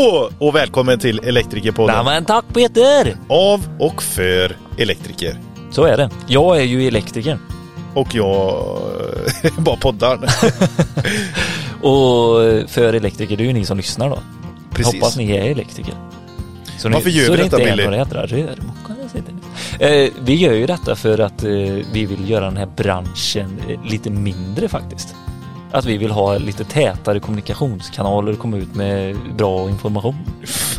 Hallå och välkommen till Elektrikerpodden. Nej men tack Peter! Av och för elektriker. Så är det. Jag är ju elektriker. Och jag bara poddar. och för elektriker, det är ju ni som lyssnar då. Precis. Hoppas ni är elektriker. Så Varför ni, gör så vi det detta, inte är Billy? några rörmokare. Eh, vi gör ju detta för att eh, vi vill göra den här branschen eh, lite mindre faktiskt. Att vi vill ha lite tätare kommunikationskanaler och komma ut med bra information.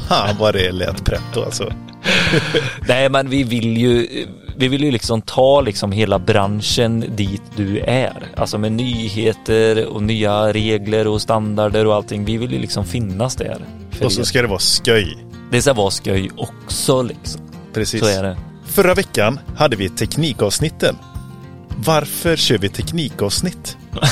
Fan vad det lät pretto alltså. Nej, men vi vill ju, vi vill ju liksom ta liksom hela branschen dit du är. Alltså med nyheter och nya regler och standarder och allting. Vi vill ju liksom finnas där. Och så ska det vara sköj. Det ska vara skoj också liksom. Precis. Så är det. Förra veckan hade vi teknikavsnitten. Varför kör vi teknikavsnitt?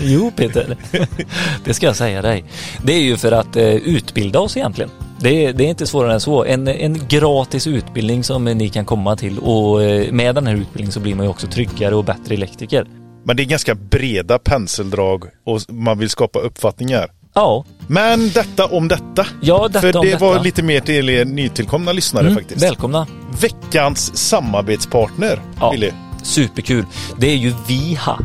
Jo Peter, det ska jag säga dig. Det är ju för att eh, utbilda oss egentligen. Det är, det är inte svårare än så. En, en gratis utbildning som ni kan komma till och eh, med den här utbildningen så blir man ju också tryggare och bättre elektriker. Men det är ganska breda penseldrag och man vill skapa uppfattningar. Ja, Men detta om detta. ja detta För om det detta. var lite mer till er nytillkomna lyssnare Mm, faktiskt. Välkomna. Veckans samarbetspartner, Ja. Billy. Superkul. Det är ju Viha.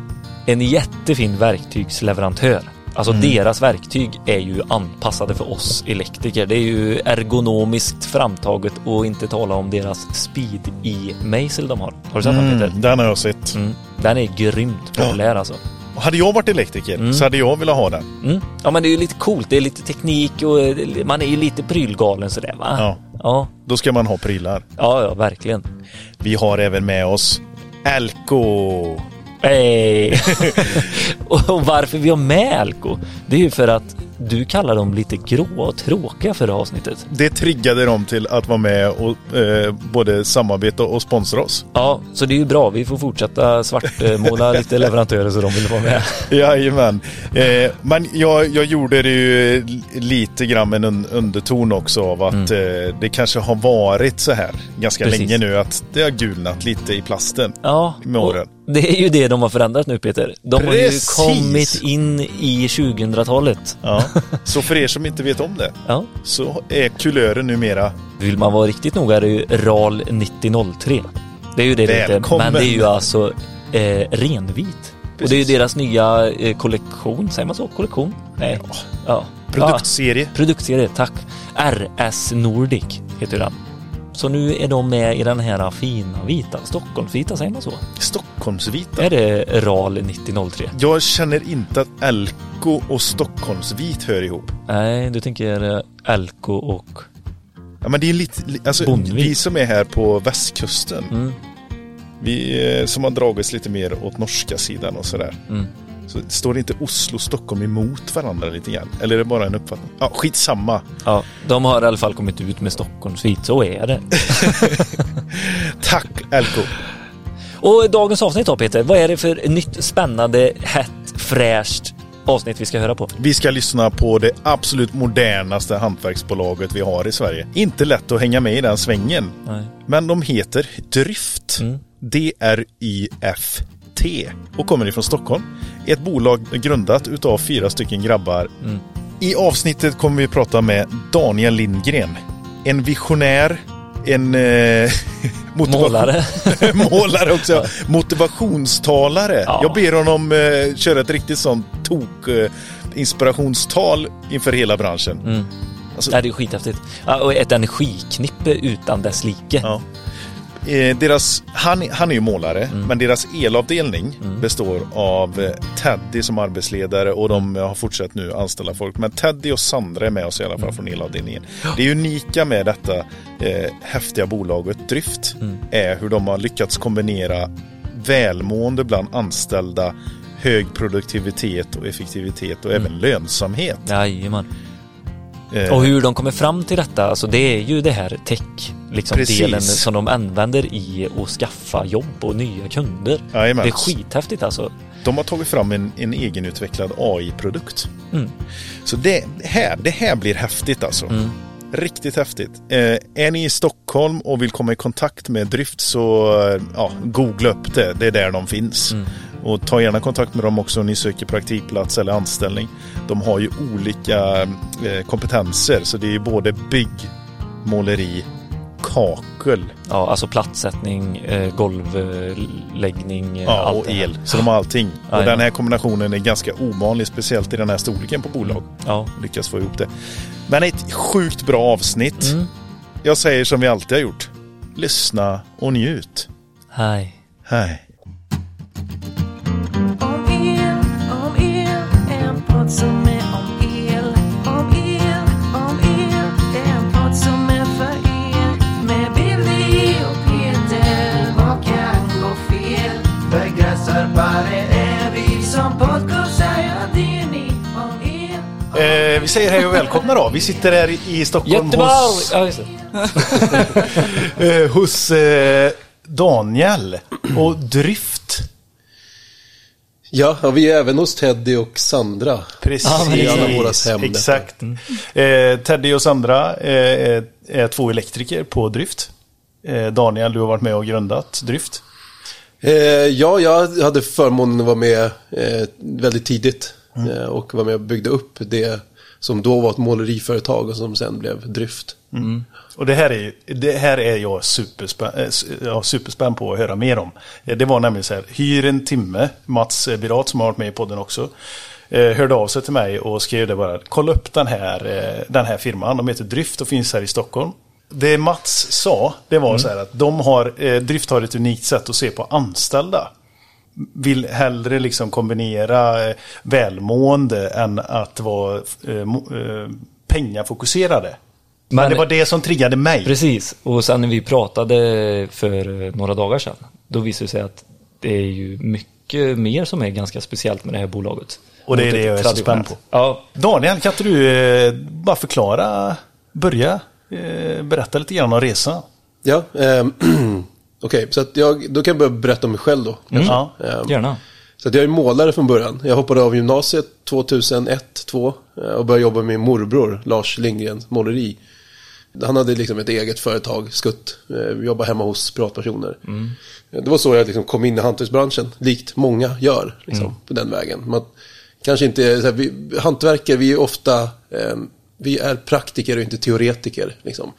En jättefin verktygsleverantör. Alltså Mm. deras verktyg är ju anpassade för oss elektriker. Det är ju ergonomiskt framtaget och inte tala om deras speed i mejsel de har. Har du sett den Peter? Mm, den har jag sett. Mm. Den är grymt populär alltså. Och hade jag varit elektriker Mm. så hade jag velat ha den. Mm. Ja men det är ju lite coolt. Det är lite teknik och eh, man är ju lite prylgalen sådär va? Ja. Ja, Då ska man ha prylar. ja, ja verkligen. Vi har även med oss Elko. Hej! och och varför vi har med Elko, det är ju för att du kallar dem lite gråa och tråkiga förra avsnittet. Det triggade dem till att vara med och eh, både samarbeta och sponsra oss. Ja, så det är ju bra. Vi får fortsätta svartmåla lite leverantörer så de vill vara med. Jajamän. Eh, men jag, jag gjorde det ju lite grann med en un- underton också av att eh, det kanske har varit så här ganska Mm. Precis. länge nu att det har gulnat lite i plasten. Ja, Med och åren. Det är ju det de har förändrat nu Peter. De har ju Precis. kommit in i 2000-talet. Ja. Så för er som inte vet om det Ja. så är kulören numera Vill man vara riktigt noga är det ju RAL 9003. Det är ju det det heter. Men det är ju alltså eh, renvit. Och det är ju Precis. deras nya eh, kollektion, säger man så? Kollektion? Nej. Ja. ja. produktserie. Produktserie, tack. RS Nordic heter den. Så nu är de med i den här fina vita, Stockholmsvita, säger man så? Stockholmsvita. Är det RAL 9003? Jag känner inte att Elko och Stockholmsvit hör ihop. Nej, du tänker eh, Elko och... Ja, men det är lite, li- alltså, Bondvik. vi som är här på västkusten. Mm, Vi eh, som har dragits lite mer åt norska sidan och sådär. mm. Så står inte Oslo och Stockholm emot varandra lite grann? Eller är det bara en uppfattning? Ja, skitsamma. Ja, de har i alla fall kommit ut med Stockholmsvit, så är det. Tack Elko. Och dagens avsnitt då Peter, vad är det för nytt spännande, hett, fräscht avsnitt vi ska höra på? Vi ska lyssna på det absolut modernaste hantverksbolaget vi har i Sverige. Inte lätt att hänga med i den svängen. Nej. Men de heter Dryft. Mm. D-R-Y-F-T. Och kommer ifrån Stockholm. Ett bolag grundat utav fyra stycken grabbar. Mm. I avsnittet kommer vi prata med Daniel Lindgren. En visionär, en eh, Målare. Målare också. Motivationstalare. Ja. Jag ber honom eh, köra ett riktigt sånt tok eh, inspirationstal inför hela branschen. Mm. Alltså- det är skithäftigt. Ja, och ett energiknippe utan dess like. Ja. Eh, deras, han, han är ju målare, Mm. men deras elavdelning består av eh, Teddy som arbetsledare och de har fortsatt nu anställa folk. Men Teddy och Sandra är med oss i alla fall Mm. från elavdelningen. Det unika med detta eh, häftiga bolaget Dryft Mm. är hur de har lyckats kombinera välmående bland anställda, hög produktivitet och effektivitet och Mm. även lönsamhet. Jajamän. Eh, Och hur de kommer fram till detta, alltså det är ju det här tech, liksom Precis. delen som de använder i att skaffa jobb och nya kunder. jajamän. Det är skithäftigt alltså. De har tagit fram en, en egenutvecklad AI-produkt. Mm. Så det här, det här blir häftigt alltså. Mm. Riktigt häftigt. Eh, är ni i Stockholm och vill komma i kontakt med Dryft så eh, ja, googla upp det. Det är där de finns. Mm. Och ta gärna kontakt med dem också om ni söker praktikplats eller anställning. De har ju olika eh, kompetenser så det är både bygg, måleri, kakel. Ja, alltså plattsättning, eh, golvläggning, eh, Ja, allt och el. Så de har allting. Och Jajamän. den här kombinationen är ganska ovanlig, speciellt i den här storleken på bolag. Ja. Lyckas få ihop det. Men ett sjukt bra avsnitt. Mm. Jag säger som vi alltid har gjort. Lyssna och njut. Hej. Hej. Om el, om el, en podd som säger hej och välkomna då. Vi sitter här i- Stockholm Göteborg! hos, Ja, just det. eh, hos eh, Daniel och Dryft. Ja, och vi är även hos Teddy och Sandra. Precis. I alla våras hem. Exakt. Eh, Teddy och Sandra eh, är, är två elektriker på Dryft. Eh, Daniel, du har varit med och grundat Dryft. Eh, ja, jag hade förmånen att vara med eh, väldigt tidigt. Eh, och var med och byggde upp det som då var ett måleriföretag och som sen blev Dryft. Och det här är, det här är jag superspänn, äh, ja, superspänn på att höra mer om. Eh, Det var nämligen så här, hyr en timme, Mats eh, Birat som har varit med i podden också. eh, Hörde av sig till mig och skrev det bara, kolla upp den här, eh, den här firman, de heter Dryft och finns här i Stockholm. Det Mats sa, det var så här att de har, eh, Dryft har ett unikt sätt att se på anställda. Vill hellre liksom kombinera eh, välmående än att vara eh, eh, pengafokuserade. Men, Men- det var det som triggade mig. Precis, och sen när vi pratade för några dagar sedan, då visade det sig att det är ju mycket mer som är ganska speciellt med det här bolaget. Och det är det jag är så spänd Ja, Daniel, kan inte du eh, bara förklara, börja eh, berätta lite grann om resan? Ja, okej, så att jag, då kan jag börja berätta om mig själv då. kanske. Ja. Ehm, gärna. Så att jag är målare från början. Jag hoppade av gymnasiet 2001-2002 eh, och började jobba med min morbror Lars Lindgren måleri. Han hade liksom ett eget företag, Skutt. Eh, Vi jobbade hemma hos privatpersoner. Eh, Det var så jag liksom kom in i hantverksbranschen, likt många gör liksom, på den vägen. Man kanske inte, så här, vi, hantverkare, vi är ofta, eh, vi är praktiker och inte teoretiker. Liksom.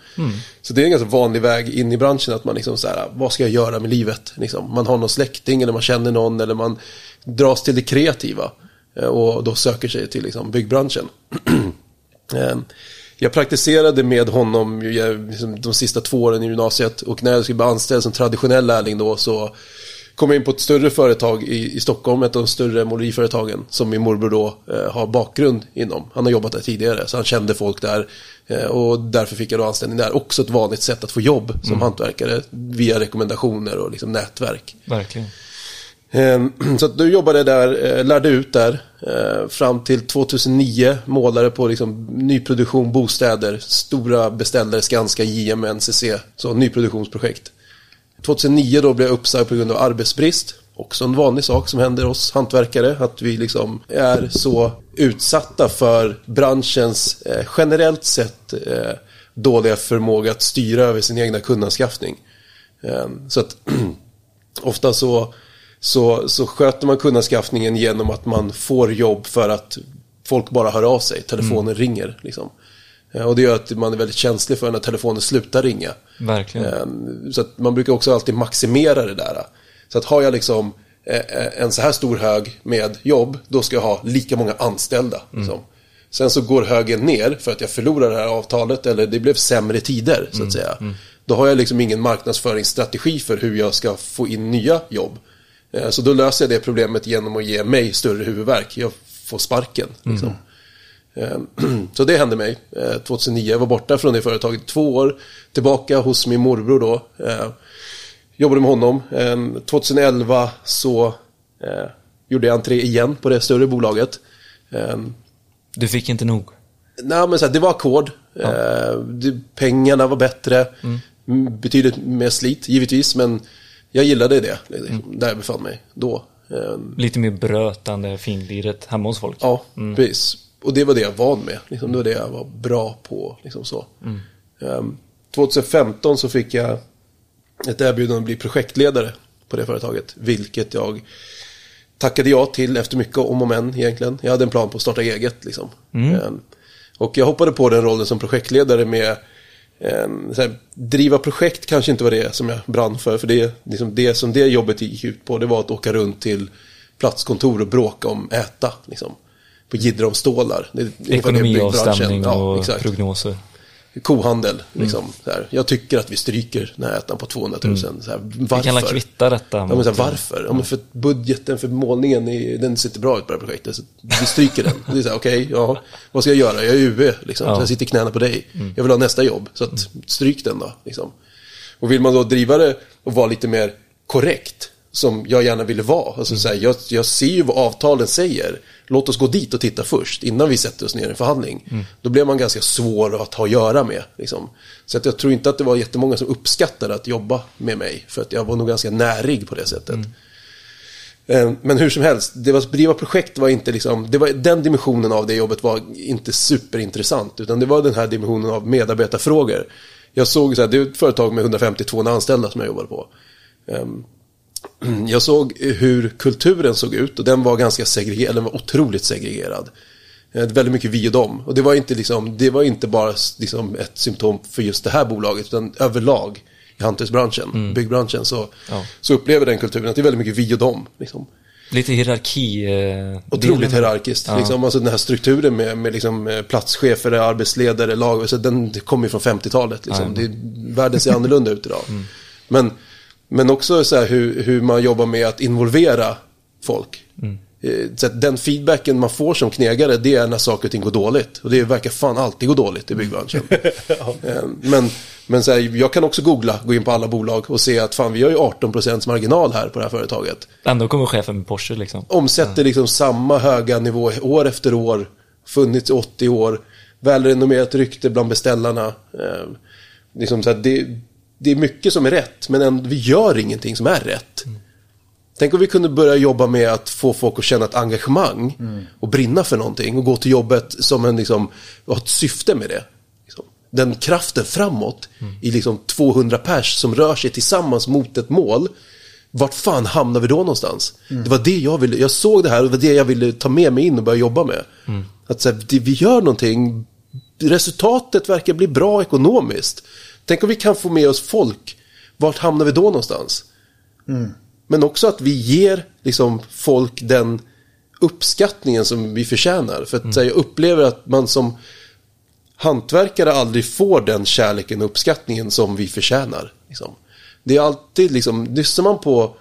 Så det är en ganska vanlig väg in i branschen att man liksom så här, vad ska jag göra med livet? Liksom. Man har någon släkting eller man känner någon eller man dras till det kreativa. eh, Och då söker sig till liksom, byggbranschen. Eh, Jag praktiserade med honom liksom, de sista två åren i gymnasiet och när jag skulle bli anställd som traditionell lärling då så kom jag in på ett större företag i, i Stockholm, ett av de större måleriföretagen som min morbror då eh, har bakgrund inom. Han har jobbat där tidigare så han kände folk där eh, och därför fick jag då anställning där. Också ett vanligt sätt att få jobb som hantverkare via rekommendationer och liksom nätverk. Verkligen. Eh, Så att du jobbade där, eh, lärde ut där. eh, Fram till 2009 målare på liksom nyproduktion, bostäder, stora beställare, Skanska, JM, NCC. Så nyproduktionsprojekt. 2009 då blev jag uppsagd på grund av arbetsbrist. Också en vanlig sak som händer oss hantverkare. Att vi liksom är så utsatta för branschens eh, generellt sett eh, dåliga förmåga att styra över sin egna kundanskaffning. Eh, så att ofta så, så, så sköter man kundanskaffningen genom att man får jobb för att folk bara hör av sig. Telefonen ringer. Liksom. Eh, Och det gör att man är väldigt känslig för när telefonen slutar ringa. Verkligen. Eh, Så att man brukar också alltid maximera det där. Så att har jag liksom eh, en så här stor hög med jobb, då ska jag ha lika många anställda. Liksom. Sen så går högen ner för att jag förlorar det här avtalet eller det blev sämre tider så att säga. Då har jag liksom ingen marknadsföringsstrategi för hur jag ska få in nya jobb. Eh, Så då löser jag det problemet genom att ge mig större huvudvärk. Jag får sparken. Liksom. Eh, Så det hände mig eh, 2009. Jag var borta från det företaget två år. Tillbaka hos min morbror då. Eh, Jobbade med honom. Eh, 2011 så eh, gjorde jag entré igen på det större bolaget. Du fick inte nog. Nej, men så här, det var ackord. Det, pengarna var bättre. Mm. Betydligt mer slit, givetvis. Men jag gillade det, liksom, där jag befann mig då. Lite mer brötande finliret hemma hos folk. Ja, precis. Och det var det jag var med. Liksom, det var det jag var bra på. Liksom så. Ehm, 2015 så fick jag ett erbjudande att bli projektledare på det företaget. Vilket jag tackade jag till efter mycket om och men egentligen. Jag hade en plan på att starta eget liksom. Eh, och jag hoppade på den rollen som projektledare med så här, driva projekt kanske inte var det som jag brann för. För det, liksom, det som det jobbet gick ut på det var att åka runt till platskontor och bråka om äta. Liksom, på jiddra om stålar. Det är ungefär det Ekonomiavstämning byggbranschen- ja, och prognoser. kohandel. Liksom, så här. Jag tycker att vi stryker den här ettan på 200 000. Så här, varför? Vi kan la kvitta detta Ja, men så här, varför? Ja, men för att budgeten för målningen är, den sitter bra ut på det här projektet. Så vi stryker den. Det är så här, okej, ja, vad ska jag göra? Jag är UV, liksom. Ja. så jag sitter i knäna på dig. Jag vill ha nästa jobb, så att, stryk den då. Liksom. Och vill man då driva det och vara lite mer korrekt, som jag gärna ville vara. Alltså, så här, jag, jag ser ju vad avtalen säger. Låt oss gå dit och titta först, innan vi sätter oss ner i en förhandling. Då blir man ganska svår att ha att göra med. Liksom. Så att jag tror inte att det var jättemånga som uppskattade att jobba med mig. För att jag var nog ganska närig på det sättet. Eh, Men hur som helst, det var, driva projekt var inte liksom, det var, den dimensionen av det jobbet var inte superintressant. Utan det var den här dimensionen av medarbetarfrågor. Jag såg så här, det är ett företag med 152 anställda som jag jobbade på. Ehm, Jag såg hur kulturen såg ut och den var ganska segregerad, den var otroligt segregerad. Väldigt mycket vi och dem. Och det var inte, liksom, det var inte bara liksom ett symptom för just det här bolaget, utan överlag i hantverksbranschen, byggbranschen, så, Ja. så upplever den kulturen att det är väldigt mycket vi och dem. Liksom. Lite hierarki. Eh, Otroligt hierarkiskt. Ja. Liksom, alltså den här strukturen med, med liksom, eh, platschefer, arbetsledare, lag. Så den kommer ju från 50-talet. Liksom. Det, världen ser annorlunda ut idag. Mm. Men, men också så här hur, hur man jobbar med att involvera folk. Mm. Eh, Så den feedbacken man får som knegare, det är när saker och ting går dåligt. Och det verkar fan alltid gå dåligt i byggbranschen. Eh, Men, men så här, jag kan också googla, gå in på alla bolag och se att fan, vi har ju 18% marginal här på det här företaget Ändå kommer chefen med Porsche liksom. omsätter liksom samma höga nivå år efter år. Funnits i 80 år. Välrenommerat rykte bland beställarna. Eh, liksom så här, det, det är mycket som är rätt, men ändå, vi gör ingenting som är rätt. Tänk om vi kunde börja jobba med att få folk att känna ett engagemang och brinna för någonting och gå till jobbet som en, liksom, och ha ett syfte med det. Liksom, den kraften framåt i liksom 200 pers som rör sig tillsammans mot ett mål. Vart fan hamnar vi då någonstans? Det var det jag ville, jag såg det här och det var det jag ville ta med mig in och börja jobba med. Att så här, vi gör någonting, resultatet verkar bli bra ekonomiskt. Tänk om vi kan få med oss folk, vart hamnar vi då någonstans? Men också att vi ger liksom, folk den uppskattningen som vi förtjänar. För att så här, jag upplever att man som hantverkare aldrig får den kärleken och uppskattningen som vi förtjänar. Liksom. Det är alltid liksom, lyssnar man på,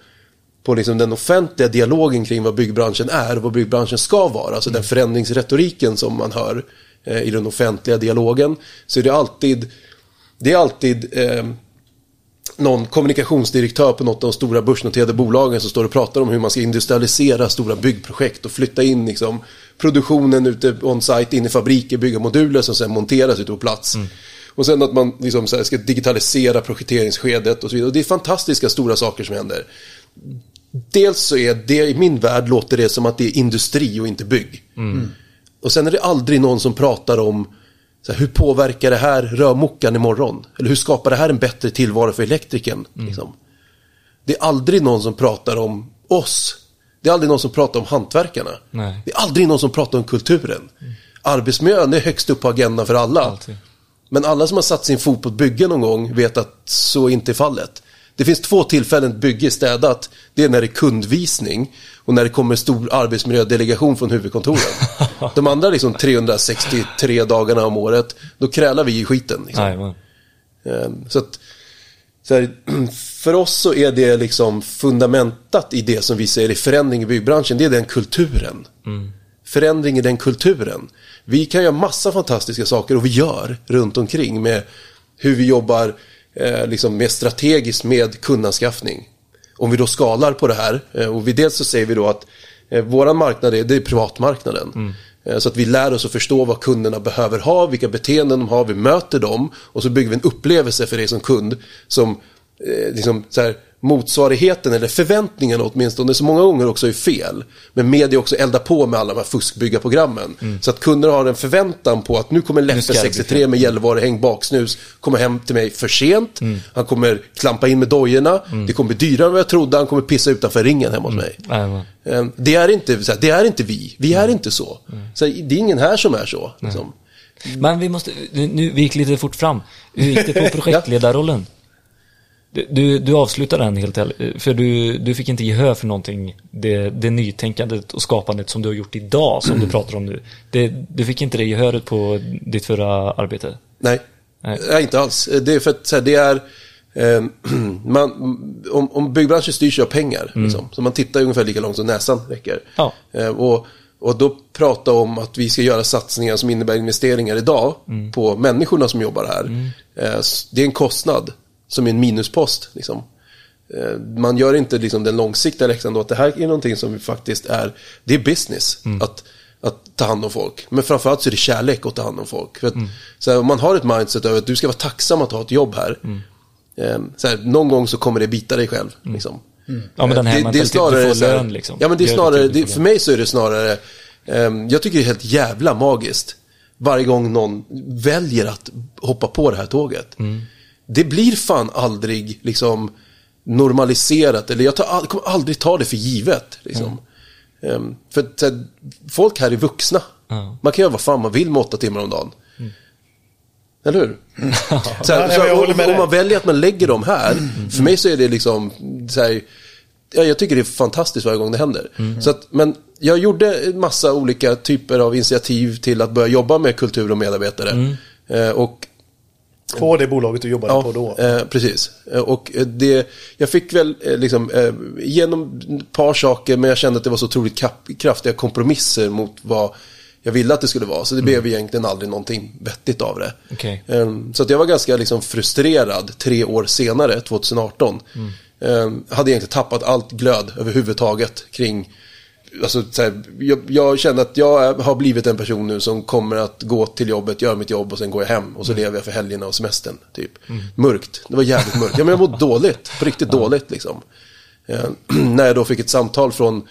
på liksom den offentliga dialogen kring vad byggbranschen är och vad byggbranschen ska vara, alltså den förändringsretoriken som man hör eh, i den offentliga dialogen, så är det alltid, det är alltid eh, någon kommunikationsdirektör på något av de stora börsnoterade bolagen som står och pratar om hur man ska industrialisera stora byggprojekt och flytta in liksom, produktionen ute on-site in i fabriker, bygga moduler som sen monteras ute på plats. Och sen att man liksom ska digitalisera projekteringsskedet och så vidare. Och det är fantastiska stora saker som händer. Dels så är det, i min värld låter det som att det är industri och inte bygg. Och sen är det aldrig någon som pratar om så här, hur påverkar det här rörmokaren imorgon? Eller hur skapar det här en bättre tillvaro för elektrikern? Liksom? Det är aldrig någon som pratar om oss. Det är aldrig någon som pratar om hantverkarna. Nej. Det är aldrig någon som pratar om kulturen. Arbetsmiljön är högst upp på agendan för alla. Alltid. Men alla som har satt sin fot på ett bygge någon gång vet att så inte är fallet. Det finns två tillfällen ett bygge är städat. Det är när det är kundvisning och när det kommer stor arbetsmiljödelegation från huvudkontoren. De andra liksom 363 dagarna om året, då krälar vi i skiten. Liksom. Nej, men, Eh, Så att, så här, för oss så är det liksom fundamentat i det som vi säger är förändring i byggbranschen. Det är den kulturen. Förändring i den kulturen. Vi kan göra massa fantastiska saker och vi gör runt omkring med hur vi jobbar eh, liksom mer strategiskt med kundanskaffning. Om vi då skalar på det här eh, och vi dels så säger vi då att eh, våran marknad är, det är privatmarknaden. Eh, Så att vi lär oss att förstå vad kunderna behöver ha, vilka beteenden de har, vi möter dem och så bygger vi en upplevelse för dig som kund som eh, liksom, så här, motsvarigheten eller förväntningarna åtminstone så många gånger också är fel. Men media också eldar på med alla de här fuskbyggarprogrammen. Så att kunder har en förväntan på att nu kommer bli 63 med Gällivare häng baksnus komma hem till mig för sent. Han kommer klampa in med dojorna. Det kommer bli dyrare än vad jag trodde. Han kommer pissa utanför ringen hemma hos mig. Jajamän. Eh, Det är inte, så det är inte vi. Vi är inte så. så här, det är ingen här som är så. Liksom. Men vi måste, nu, nu, vi gick lite fort fram. Hur gick det på projektledarrollen? Du, du, avslutade den helt ärligt, för du, du fick inte gehör för någonting, det, det nytänkandet och skapandet som du har gjort idag, som du pratar om nu. Det, du fick inte det gehöret på ditt förra arbete? Nej. Nej. Nej, inte alls. Det är för att här, det är... Eh, man, om, om byggbranschen styrs av pengar, liksom, så man tittar ungefär lika långt som näsan räcker. Ja. Eh, och, och då prata om att vi ska göra satsningar som innebär investeringar idag på människorna som jobbar här. Eh, s- det är en kostnad som är en minuspost. Liksom. Eh, Man gör inte liksom den långsiktiga läxan då att det här är någonting som faktiskt är, det är business. Att, att ta hand om folk. Men framförallt så är det kärlek att ta hand om folk. För att, så här, om man har ett mindset över att du ska vara tacksam att ha ett jobb här. Eh, så här, någon gång så kommer det bita dig själv. Liksom. Ja, men den här Eh, det, det är snarare du får lön liksom. Ja, men det är snarare, det, för mig så är det snarare, ehm, jag tycker det är helt jävla magiskt varje gång någon väljer att hoppa på det här tåget. Mm. Det blir fan aldrig liksom normaliserat, eller jag tar, kommer aldrig ta det för givet. Liksom. Ehm, för att, här, folk här är vuxna. Ja. Man kan göra vad fan man vill med åtta timmar om dagen. Eller hur? Så här, så, om, om man väljer att man lägger dem här, för mig så är det liksom, så här, ja, jag tycker det är fantastiskt varje gång det händer. Så att, men jag gjorde en massa olika typer av initiativ till att börja jobba med kultur och medarbetare. Eh, och På det bolaget du jobbade på då. Eh, precis. Eh, Och eh, det, jag fick väl liksom, eh, igenom ett par saker, men jag kände att det var så otroligt kap- kraftiga kompromisser mot vad jag ville att det skulle vara. Så det blev egentligen aldrig någonting vettigt av det. Okej. Eh, Så att jag var ganska liksom frustrerad tre år senare, 2018. Eh, hade egentligen tappat allt glöd överhuvudtaget kring Alltså, så här, jag, jag kände att jag har blivit en person nu som kommer att gå till jobbet, göra mitt jobb och sen går jag hem. Och så lever jag för helgerna och semestern. Typ. Mörkt. Det var jävligt mörkt. Ja, men jag mådde dåligt. På riktigt dåligt liksom. Eh, när jag då fick ett samtal från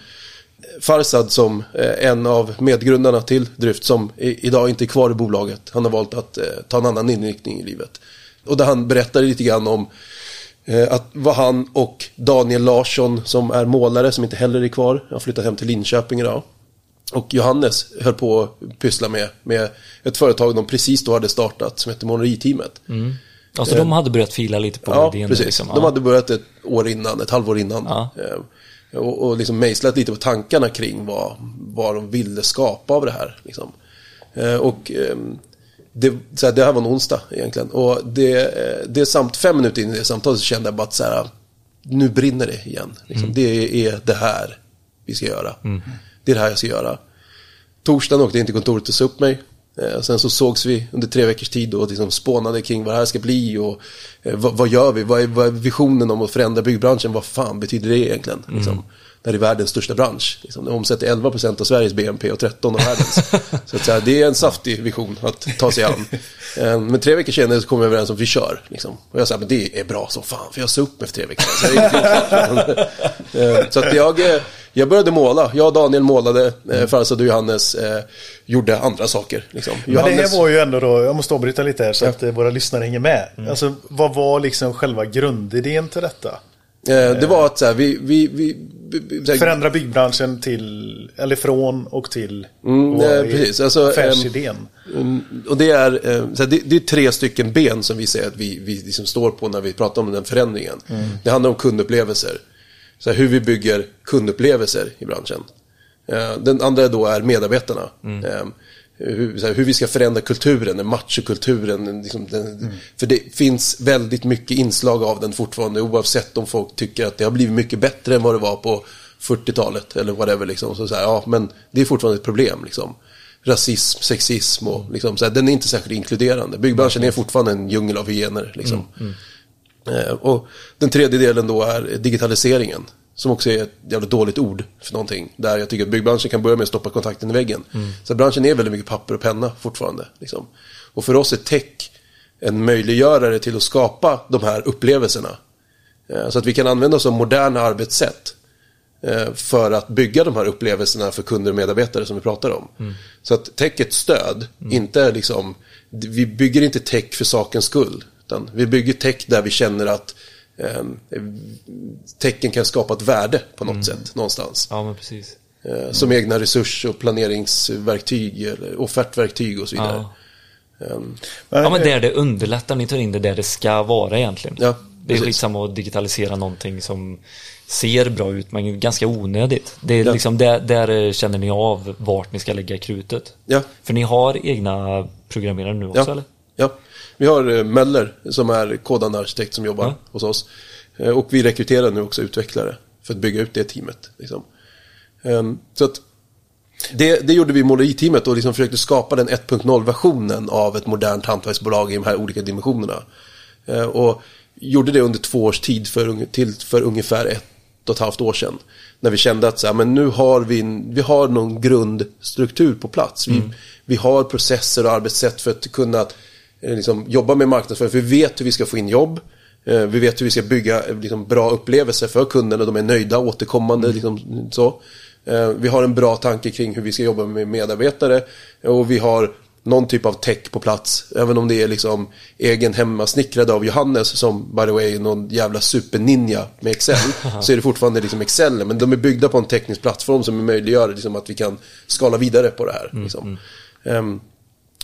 Farsad som eh, en av medgrundarna till Dryft som i, idag inte är kvar i bolaget. Han har valt att eh, ta en annan inriktning i livet. Och där han berättade lite grann om eh, att vad han och Daniel Larsson som är målare som inte heller är kvar. Han har flyttat hem till Linköping idag. Och Johannes höll på att pyssla med, med ett företag de precis då hade startat som heter Måleriteamet. Alltså de hade börjat fila lite på Ja, idén. precis. Liksom. De hade börjat ett år innan, ett halvår innan. Ja. Eh, Och, och liksom mejslat lite på tankarna kring vad, vad de ville skapa av det här. Liksom. Eh, Och ehm, det, så här, det här var en onsdag egentligen. Och det, eh, det samt fem minuter in i det samtalet så kände jag bara att så här, nu brinner det igen. Liksom. Det är det här vi ska göra. Det är det här jag ska göra. Torsdagen åkte jag in till kontoret och sa upp mig. Eh, sen så sågs vi under tre veckors tid och liksom spånade kring vad det här ska bli och eh, vad, vad gör vi? Vad är, vad är visionen om att förändra byggbranschen? Vad fan betyder det egentligen? Liksom, det här är världens största bransch. Liksom, den omsätter 11% av Sveriges BNP och 13 av världens. så att, så här, det är en saftig vision att ta sig an. Eh, men tre veckor senare så kom vi överens om att vi kör. Liksom. Och jag sa, men det är bra som fan, för jag sa upp mig för tre veckor sedan. Så, det. Eh, så att jag, eh, jag började måla. Jag och Daniel målade. Eh, Farsad och Johannes gjorde andra saker. Liksom. Men det här Johannes, var ju ändå då, jag måste avbryta lite här så att våra lyssnare hänger med. Alltså vad var liksom själva grundidén till detta? Eh, det var att så här, vi... vi, vi, Förändra byggbranschen till, eller från och till. Mm, eh, precis. Alltså, affärsidén. Mm, Och det är, eh, så här, det, det är tre stycken ben som vi säger att vi, vi liksom står på när vi pratar om den förändringen. Det handlar om kundupplevelser. Så här, hur vi bygger kundupplevelser i branschen. Eh, Den andra då är medarbetarna. Eh, Hur, här, hur vi ska förändra kulturen, machokulturen. Liksom den, För det finns väldigt mycket inslag av den fortfarande oavsett om folk tycker att det har blivit mycket bättre än vad det var på 40-talet eller whatever. Liksom. Så, så här, ja, men det är fortfarande ett problem. Liksom rasism, sexism och liksom, så här, den är inte särskilt inkluderande. Byggbranschen är fortfarande en djungel av hyener. Liksom. Eh, och den tredje delen då är digitaliseringen. Som också är ett jävla dåligt ord för någonting. Där jag tycker att byggbranschen kan börja med att stoppa kontakten i väggen. Så branschen är väldigt mycket papper och penna fortfarande. Liksom. Och för oss är tech en möjliggörare till att skapa de här upplevelserna. Eh, Så att vi kan använda oss av moderna arbetssätt eh, för att bygga de här upplevelserna för kunder och medarbetare som vi pratar om. Så att tech är ett stöd, inte är liksom, vi bygger inte tech för sakens skull. Utan vi bygger tech där vi känner att eh, tecken kan skapa ett värde på något sätt någonstans. Ja, men precis. Eh, Som egna resurs och planeringsverktyg eller offertverktyg och så vidare. Ja. Ehm, Ja, men där det underlättar, ni tar in det där det ska vara egentligen. Ja, det är skitsamma att digitalisera någonting som ser bra ut men ganska onödigt. Det är Ja. liksom där, där känner ni av vart ni ska lägga krutet. Ja. För ni har egna programmerare nu också Ja, eller? ja. Vi har eh, Möller som är kodande arkitekt som jobbar Ja. hos oss. Eh, Och vi rekryterar nu också utvecklare för att bygga ut det teamet. Liksom. Ehm, Så att det, det gjorde vi i måleri-teamet och liksom försökte skapa den 1.0-versionen av ett modernt hantverksbolag i de här olika dimensionerna. Eh, Och gjorde det under två års tid för, till för ungefär ett och ett halvt år sedan. När vi kände att så här, men nu har vi, vi har någon grundstruktur på plats. Vi, vi har processer och arbetssätt för att kunna liksom, jobba med marknadsföring. För vi vet hur vi ska få in jobb. Eh, Vi vet hur vi ska bygga eh, liksom, bra upplevelser för kunderna. De är nöjda, återkommande. Liksom, så. Eh, Vi har en bra tanke kring hur vi ska jobba med medarbetare. Och vi har någon typ av tech på plats. Även om det är liksom egen hemmasnickrad av Johannes som by the way är någon jävla superninja med Excel. så är det fortfarande liksom Excel. Men de är byggda på en teknisk plattform som möjliggör liksom att vi kan skala vidare på det här. Liksom. Ehm,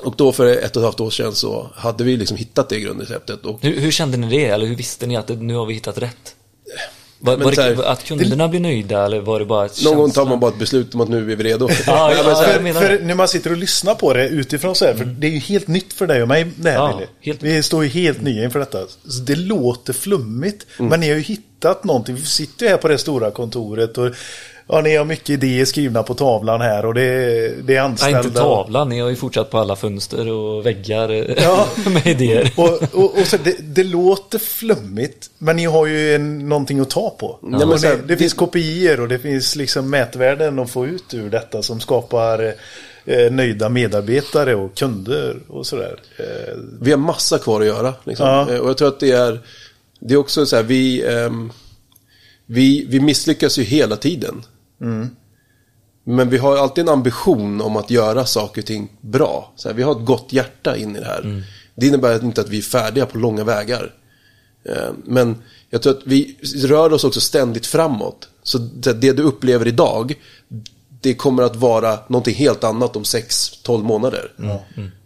och då för ett och ett halvt år sedan så hade vi liksom hittat det grundreceptet. Och Hur, hur kände ni det? Eller hur visste ni att det, nu har vi hittat rätt? Var, var det, här- att kunderna blir nöjda eller var det bara ett någon gång tar man bara ett beslut om att nu är vi redo. Ja, ja, för, för det. när man sitter och lyssnar på det utifrån så här, för det är ju helt nytt för dig och mig det här Ja, helt Vi står ju helt nya inför detta. Så det låter flummigt, Mm. men ni har ju hittat någonting. Vi sitter ju här på det stora kontoret och ja, ni har mycket idéer skrivna på tavlan här och det, det är Nej, anställda. inte tavlan. Ni har ju fortsatt på alla fönster och väggar eh, Ja. med idéer. Och, och, och så det, det låter flummigt, men ni har ju en, någonting att ta på. men och så här, det, det finns kopior och det finns liksom mätvärden att få ut ur detta som skapar eh, nöjda medarbetare och kunder och sådär. Eh, Vi har massa kvar att göra. Liksom. Ja. Eh, Och jag tror att det är, det är också så här, vi, ehm, vi, vi misslyckas ju hela tiden. Men vi har alltid en ambition om att göra saker och ting bra. Så här, vi har ett gott hjärta in i det här. Det innebär inte att vi är färdiga på långa vägar. Eh, Men jag tror att vi rör oss också ständigt framåt. Så det du upplever idag, det kommer att vara någonting helt annat om 6-12 månader.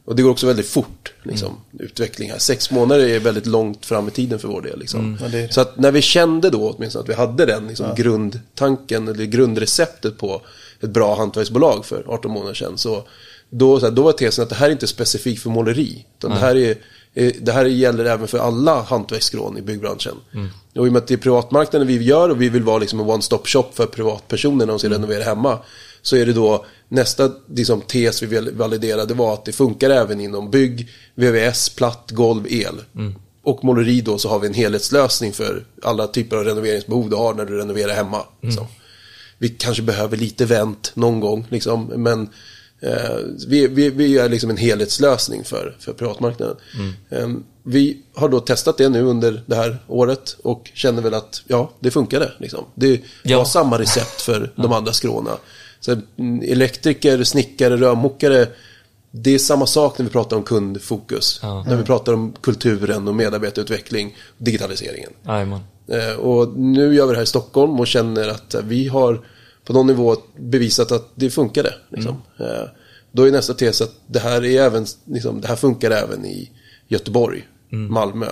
Och det går också väldigt fort, liksom, utveckling här. Sex månader är väldigt långt fram i tiden för vår del. Liksom. Ja, det det. Så att när vi kände då åtminstone att vi hade den liksom, grundtanken, eller grundreceptet på ett bra hantverksbolag för 18 månader sedan. Så då, så här, då var tesen att det här är inte specifikt för måleri. Utan det här, är, det här gäller även för alla hantverksskrån i byggbranschen. Och i och med att det är privatmarknaden vi gör och vi vill vara liksom en one-stop shop för privatpersoner när de ska renovera hemma. Så är det då nästa liksom, tes vi vill validera, det var att det funkar även inom bygg, VVS, platt, golv, el. Och måleri då så har vi en helhetslösning för alla typer av renoveringsbehov du har när du renoverar hemma. liksom. Vi kanske behöver lite vänt någon gång, liksom, men eh, vi, vi, vi är liksom en helhetslösning för, för privatmarknaden. Eh, vi har då testat det nu under det här året och känner väl att ja, det funkade. Liksom. Det Ja. var samma recept för de andra skråna. Så, mm, elektriker, snickare, rörmokare, det är samma sak när vi pratar om kundfokus. Ja. När vi pratar om kulturen och medarbetarutveckling, digitaliseringen. Jajamän. Eh, Och nu gör vi det här i Stockholm och känner att vi har på någon nivå bevisat att det funkade. Liksom. Eh, Då är nästa tes att det här, är även, liksom, det här funkar även i Göteborg, Malmö.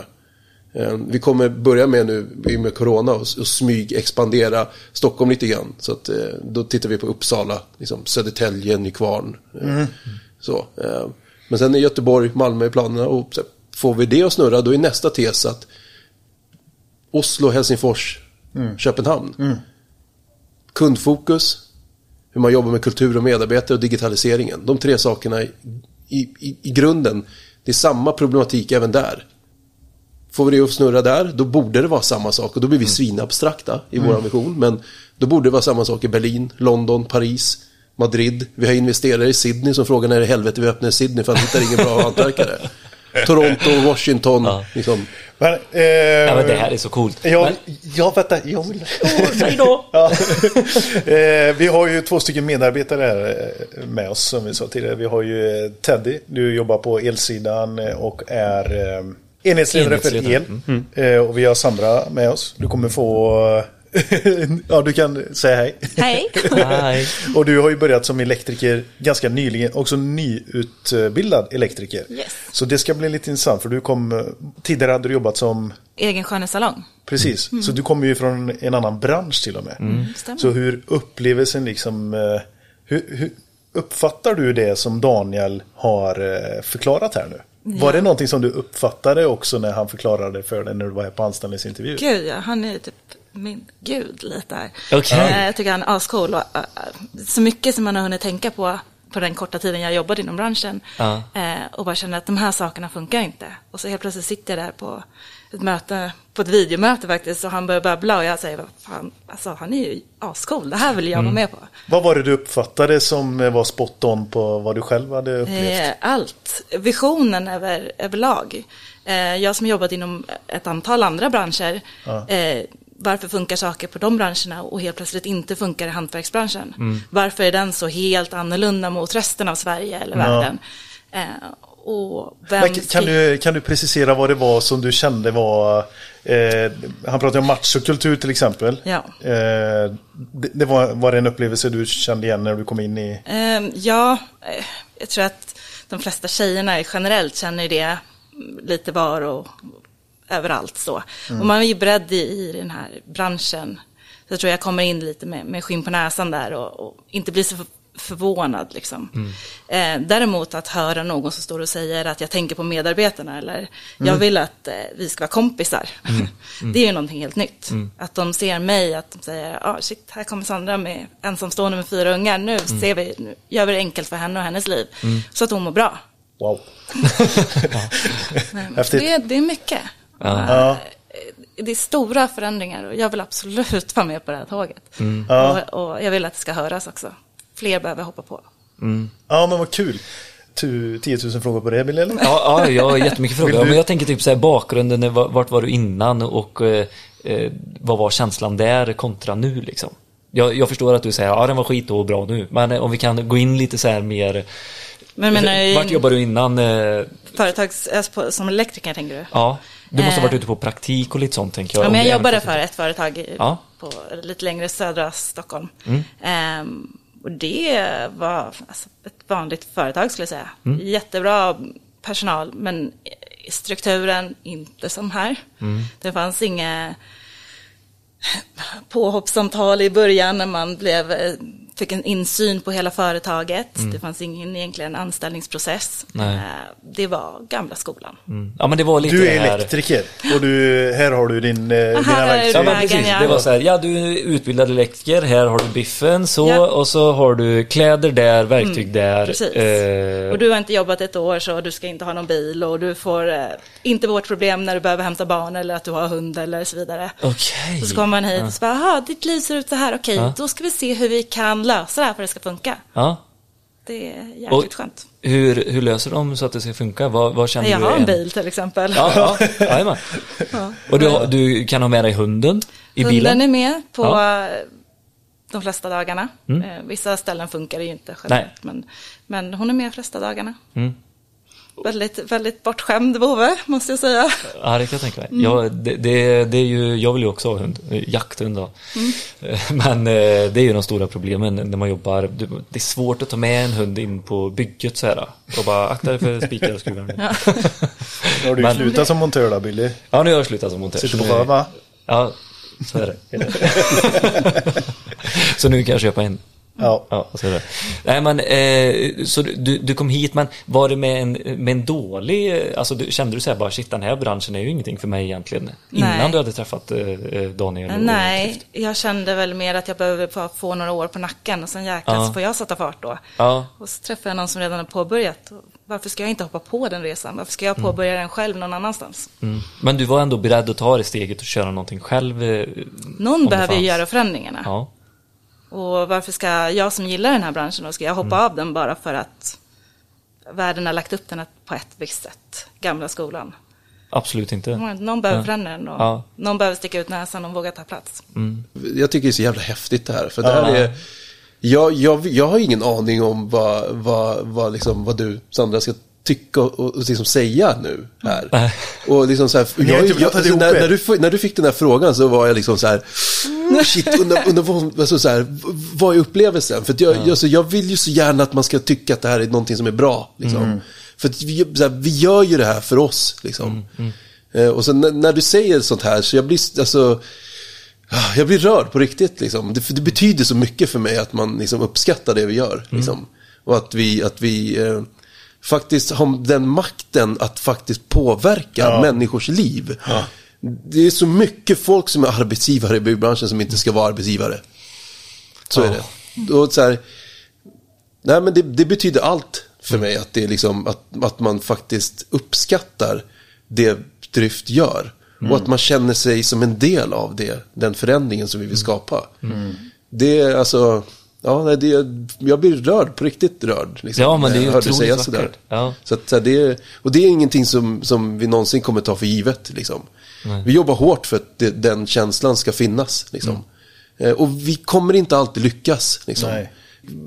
Eh, Vi kommer börja med nu i och med Corona och, smyg expandera Stockholm lite grann. Så att, eh, då tittar vi på Uppsala, liksom Södertälje, Nykvarn. eh, Så. eh, Men sen är Göteborg, Malmö i planerna och så får vi det att snurra då är nästa tes att Oslo, Helsingfors, Köpenhamn. Kundfokus, hur man jobbar med kultur och medarbetare och digitaliseringen. De tre sakerna i, i, i grunden, det är samma problematik även där. Får vi det att snurra där, då borde det vara samma sak. Och då blir vi svinabstrakta i vår ambition. Men då borde det vara samma sak i Berlin, London, Paris, Madrid. Vi har investerare i Sydney som frågar när i helvete vi öppnar i Sydney för att hittar ingen bra hantverkare. Toronto, Washington. Ja. Liksom. Men, eh, Ja, men det här är så coolt. Ja, Men, ja vänta. Jag vill... säg då! Ja. eh, vi har ju två stycken medarbetare här eh, med oss som vi sa tidigare. Vi har ju eh, Teddy, du jobbar på elsidan eh, och är eh, enhetsledare för el. Enhetsledare. Eh, och vi har Sandra med oss. Du kommer få... ja, du kan säga hej. Hej! Och du har ju börjat som elektriker ganska nyligen, också nyutbildad elektriker. Yes. Så det ska bli lite intressant för du kom, eh, tidigare hade du jobbat som Egen skönhetssalong. Precis, så du kommer ju från en annan bransch till och med. Stämmer. Så hur upplevelsen liksom, eh, hur, hur uppfattar du det som Daniel har eh, förklarat här nu? Var det någonting som du uppfattade också när han förklarade för dig när du var här på anställningsintervju? Gud, ja, han är typ min gud lite här. Okej. Eh, Jag tycker han är ascool. Och, äh, äh, så mycket som man har hunnit tänka på på den korta tiden jag jobbade inom branschen. Ja. Eh, och bara kände att de här sakerna funkar inte. Och så helt plötsligt sitter jag där på ett möte, på ett videomöte faktiskt, och han börjar babbla och jag säger, vad fan, alltså han är ju ascool, det här vill jag vara med på. Vad var det du uppfattade som eh, var spot on på vad du själv hade upplevt? Eh, Allt. Visionen över, överlag. Eh, Jag som jobbat inom ett antal andra branscher. eh, Varför funkar saker på de branscherna och helt plötsligt inte funkar i hantverksbranschen? Varför är den så helt annorlunda mot resten av Sverige eller Ja. världen? Kan, du, kan du precisera vad det var som du kände var... Eh, han pratade om machokultur till exempel. Ja. Eh, det, det var, var det en upplevelse du kände igen när du kom in i... Ehm, ja, eh, jag tror att de flesta tjejerna generellt känner det lite var och överallt så. Och man är ju beredd i, i den här branschen. Så jag tror jag kommer in lite med, med skinn på näsan där och, och inte blir så förvånad liksom. Eh, däremot att höra någon som står och säger att jag tänker på medarbetarna eller jag vill att eh, vi ska vara kompisar. det är ju någonting helt nytt. Att de ser mig, att de säger, ah, shit, här kommer Sandra med ensamstående med fyra ungar, nu ser vi, nu gör vi det enkelt för henne och hennes liv. Så att hon mår bra. Wow. Häftigt. Det, det är mycket. Ja. Det är stora förändringar och jag vill absolut vara med på det här tåget. Ja. Och, och jag vill att det ska höras också. Fler behöver hoppa på. ja, men vad kul. Tu, 10 000 frågor på det, Bill, eller? Ja, ja, jag har jättemycket frågor. du- Men jag tänker typ så här bakgrunden, eh, vart var du innan och eh, eh, vad var känslan där kontra nu liksom? Jag, jag förstår att du säger ja den var skit och bra nu, men eh, om vi kan gå in lite så här mer. Men menar du Vart jobbar du innan? Eh, företags, alltså som elektriker tänker du? ja, du måste ha varit ute på praktik och lite sånt tänker jag. Ja, men jag jobbade för ett företag i, Ja. på lite längre södra Stockholm. Mm. Ehm, och det var alltså, ett vanligt företag skulle jag säga. Mm. Jättebra personal, men strukturen inte som här. Mm. Det fanns inga påhoppssamtal i början när man blev, eh, fick en insyn på hela företaget. Det fanns ingen egentligen anställningsprocess. Mm. Nej. Eh, det var gamla skolan. Mm. Ja men det var lite Du är elektriker och du, här har du din, eh, dina här är Ja verktyg. men precis, ja. det var så här, ja du är utbildad elektriker, här har du biffen så Ja. och så har du kläder där, verktyg där. Mm, precis. Eh, Och du har inte jobbat ett år så du ska inte ha någon bil och du får eh, inte vårt problem när du behöver hämta barn eller att du har hund eller så vidare. Okej. Och så kommer man hit och så bara, ditt liv ser ut så här, okej, Ja. då ska vi se hur vi kan lösa det här för att det ska funka. Ja. Det är jäkligt Och- skönt. Hur, hur löser de så att det ska funka? Vad, vad känner Jag du? har är en bil till exempel. Ja, ja, jajamän. Och du, har- du kan ha med dig hunden i Hunden bilen? är med på Ja. de flesta dagarna. Mm. Eh, Vissa ställen funkar det ju inte generellt, men, men hon är med de flesta dagarna. Mm. Väldigt, väldigt bortskämd vovve, måste jag säga. Ja, det kan jag tänka mig. Mm. Ja, det, det, det är ju, jag vill ju också ha hund, jakthund då. Mm. Men eh, det är ju de stora problemen när man jobbar. Det är svårt att ta med en hund in på bygget så här. Och bara akta dig för spikar och skruvar. Ja. Nu har du ju Men- slutat som montör då, Billy. ja, nu har jag slutat som montör. Sitter på nu- röv, va? Ja, så är det. så nu kan jag köpa en. Ja. Ja, så är det. Nej men, eh, så du, du kom hit, men var det med en, med en dålig, eh, alltså du, kände du så här bara shit den här branschen är ju ingenting för mig egentligen? Innan Nej. du hade träffat eh, eh, Daniel? Nej, jag kände väl mer att jag behöver få- få några år på nacken och sen jäklar Ja. så får jag sätta fart då. Ja, Och så träffade jag någon som redan har påbörjat. Varför ska jag inte hoppa på den resan? Varför ska jag påbörja den själv någon annanstans? mm. Men du var ändå beredd att ta det steget och köra någonting själv? eh, Någon behöver ju göra förändringarna. Ja. Och varför ska jag som gillar den här branschen, då ska jag hoppa Mm. av den bara för att världen har lagt upp den på ett visst sätt? gamla skolan. Absolut inte. Någon behöver förändra den och Ja. någon behöver sticka ut näsan och våga ta plats. Jag tycker det är så jävla häftigt det här. För det här är... Jag, jag, jag har ingen aning om vad, vad, vad, liksom, vad du, Sandra, ska tycka och, och liksom säga nu här. Nej. Och liksom så här, jag, jag, pratat alltså, när, när, du, när du fick den här frågan så var jag liksom så här, shit, undrar, undrar vad, alltså så här, vad är upplevelsen? För jag, jag, så jag vill ju så gärna att man ska tycka att det här är någonting som är bra. Liksom. Mm. För att vi, här, vi gör ju det här för oss. Liksom. Eh, och sen när, när du säger sånt här så jag blir, alltså, Ah, Jag blir rörd på riktigt liksom. Det, för det betyder så mycket för mig att man liksom uppskattar det vi gör. Liksom. Och att vi, att vi eh, faktiskt har den makten att faktiskt påverka Ja. människors liv. Det är så mycket folk som är arbetsgivare i byggbranschen som inte ska vara arbetsgivare. Så är det. Och så här, nej men det, det betyder allt för mig att, det är liksom, att, att man faktiskt uppskattar det Dryft gör. Och att man känner sig som en del av det, den förändringen som vi vill skapa. Det är alltså, ja, nej, det, jag blir rörd, på riktigt rörd. Liksom, Ja, men det är otroligt säga sådär. vackert. Ja. Så att, så här, det, och det är ingenting som, som vi någonsin kommer ta för givet. Liksom. Vi jobbar hårt för att det, den känslan ska finnas. Liksom. Eh, Och vi kommer inte alltid lyckas. Liksom. Nej.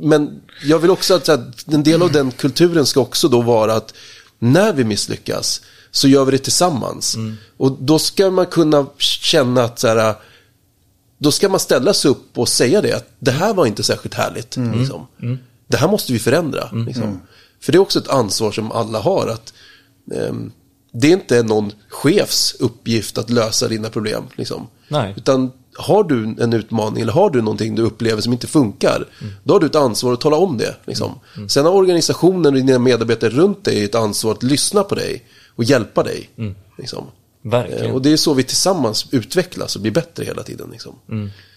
Men jag vill också att här, en del av den kulturen ska också då vara att när vi misslyckas så gör vi det tillsammans. Och då ska man kunna känna att så här, då ska man ställa sig upp och säga det. Att det här var inte särskilt härligt. Liksom. Det här måste vi förändra. Liksom. För det är också ett ansvar som alla har. att ehm, Det är inte någon chefs uppgift att lösa dina problem. Liksom. Nej. Utan har du en utmaning eller har du någonting du upplever som inte funkar. Då har du ett ansvar att tala om det. Liksom. Sen har organisationen och dina medarbetare runt dig ett ansvar att lyssna på dig och hjälpa dig. Liksom. Verkligen. Eh, Och det är så vi tillsammans utvecklas och blir bättre hela tiden. Liksom.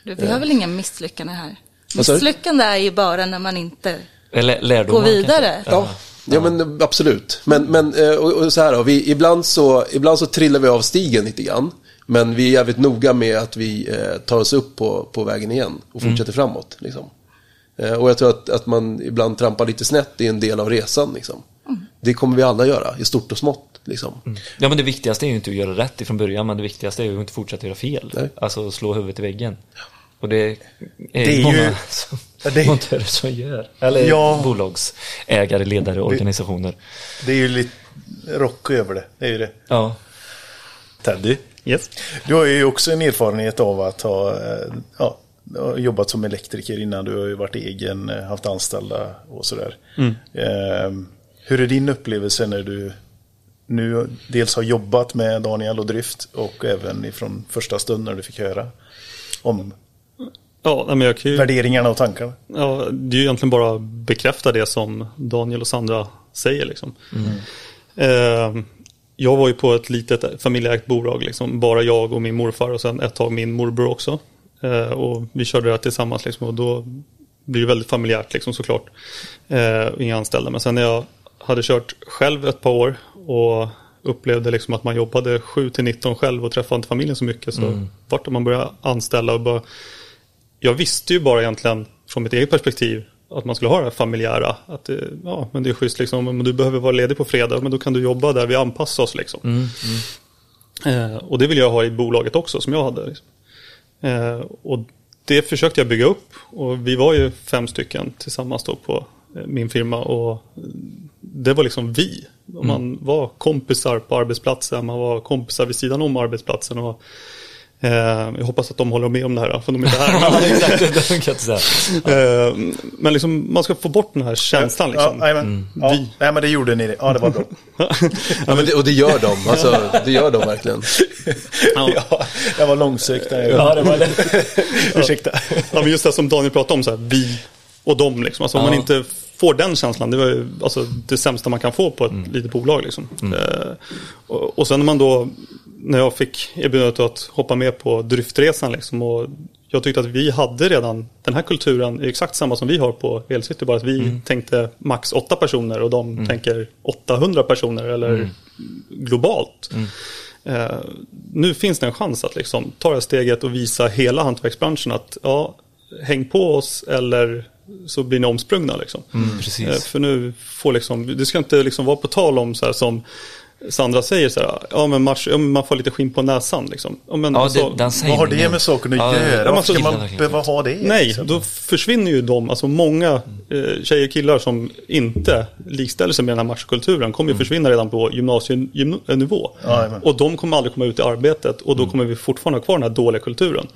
Du, vi har väl inga misslyckanden här? Misslyckande är ju bara när man inte Eller går vidare. Ja, ja men absolut. Men, men eh, och, och så här då, vi, ibland, så, ibland så trillar vi av stigen lite grann. Men vi är jävligt noga med att vi eh, tar oss upp på, på vägen igen och fortsätter framåt. Liksom. Eh, och jag tror att, att man ibland trampar lite snett i en del av resan. Liksom. Det kommer vi alla göra, i stort och smått. Liksom. Ja men det viktigaste är ju inte att göra rätt ifrån början men det viktigaste är ju att inte fortsätta göra fel. Nej. Alltså slå huvudet i väggen. Och det är, Det är ju många ju- som, Ja, det- montörer som gör. Eller Ja. bolagsägare, ledare, organisationer. Det är ju lite rock över det. Det är ju det. Ja. Teddy, Yes. du har ju också en erfarenhet av att ha eh, ja, jobbat som elektriker innan. Du har ju varit egen, eh, haft anställda och sådär. Eh, hur är din upplevelse när du nu dels har jobbat med Daniel och Drift och även ifrån första stund när du fick höra om Ja, men jag kan ju, värderingarna och tankarna? ja, det är ju egentligen bara bekräfta det som Daniel och Sandra säger. Liksom. Eh, jag var ju på ett litet familjeägt bolag, liksom. bara jag och min morfar och sen ett tag min morbror också. Eh, och vi körde det här tillsammans liksom, och då blir det väldigt familjärt liksom, såklart. Eh, inga anställda. Men sen när jag hade kört själv ett par år och upplevde liksom att man jobbade 7 till 19 själv och träffade inte familjen så mycket. Så vart det man började anställa och bara jag visste ju bara egentligen från mitt eget perspektiv att man skulle ha det här familjära. Att det, ja, men det är schysst liksom. Men du behöver vara ledig på fredag, men då kan du jobba där vi anpassar oss liksom. Eh, och det vill jag ha i bolaget också, som jag hade. Liksom. Eh, och det försökte jag bygga upp. Och vi var ju fem stycken tillsammans då på eh, min firma. Och det var liksom vi. Och Man var kompisar på arbetsplatsen, man var kompisar vid sidan om arbetsplatsen. Och, jag hoppas att de håller med om det här, för de är inte här. Jag. Eh, Men liksom, man ska få bort den här känslan. Liksom. Ja, men, ja, nej, men det gjorde ni. Ja, det var bra. Ja, men det, och det gör de. Alltså, det gör de verkligen. ja, det var långsökt. där. Ja, det var det. Ursäkta. Ja, men just det som Daniel pratade om, så här, vi och dem. Liksom. Alltså, Om Ja. man inte får den känslan, det var ju alltså, det sämsta man kan få på ett litet bolag. Liksom. Eh, och, och sen när man då, när jag fick erbjudandet att hoppa med på driftresan, liksom, och jag tyckte att vi hade redan den här kulturen, exakt samma som vi har på Elcity, bara att vi tänkte max åtta personer och de tänker 800 personer eller globalt. Eh, nu finns det en chans att liksom ta det här steget och visa hela hantverksbranschen att ja, häng på oss eller så blir ni omsprungna. Liksom. Mm. Eh, för nu får liksom, det ska inte liksom vara på tal om så här som Sandra säger så här, ja men match, ja, man får lite skinn på näsan liksom. Ja, men Ja, alltså, det, Vad har det med saken att Ja, göra? ja, Varför man ska man behöva ha det? Nej, liksom? då försvinner ju de, alltså många eh, tjejer och killar som inte likställer sig med den här matchkulturen kommer ju försvinna redan på gymnasienivå. Jajamän. och de kommer aldrig komma ut i arbetet och då kommer vi fortfarande ha kvar den här dåliga kulturen.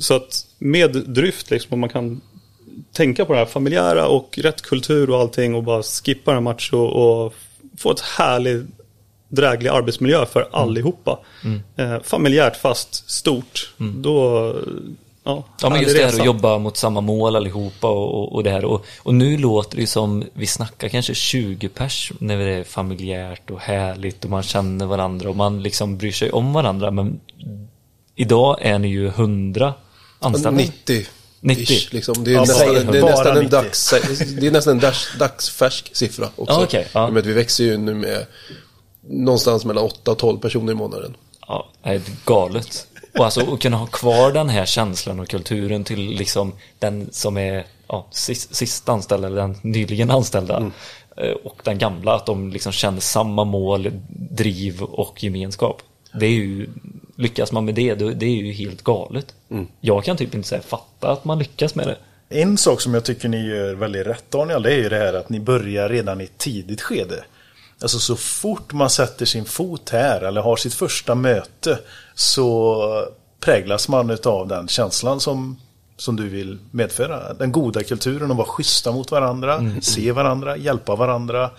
Så att med dryft, liksom, om man kan tänka på det här familjära och rätt kultur och allting och bara skippa den här match och, och få ett härligt dräglig arbetsmiljö för allihopa. Eh, familjärt fast stort. Då, ja, Ja men just det här att jobba mot samma mål allihopa och, och, och det här. Och, och nu låter det som, vi snackar kanske 20 pers när det är familjärt och härligt och man känner varandra och man liksom bryr sig om varandra. Men idag är ni ju 100 anställda. 90. 90. Ish, liksom. Det är Ja, nästan, bara- det är nästan en 90. dags, det är nästan en dags, dagsfärsk siffra också. Och med att vi växer ju nu med någonstans mellan 8 och 12 personer i månaden. Ja, det är galet. Och alltså att kunna ha kvar den här känslan och kulturen till liksom den som är ja, sist, sist anställda eller den nyligen anställda. eh, Och den gamla, att de liksom känner samma mål, driv och gemenskap. Det är ju, lyckas man med det, då- det är ju helt galet. Jag kan typ inte säga fatta att man lyckas med det. En sak som jag tycker ni gör väldigt rätt Daniel, det är ju det här att ni börjar redan i ett tidigt skede. Alltså så fort man sätter sin fot här eller har sitt första möte så präglas man av den känslan som, som du vill medföra. Den goda kulturen att vara schyssta mot varandra, se varandra, hjälpa varandra,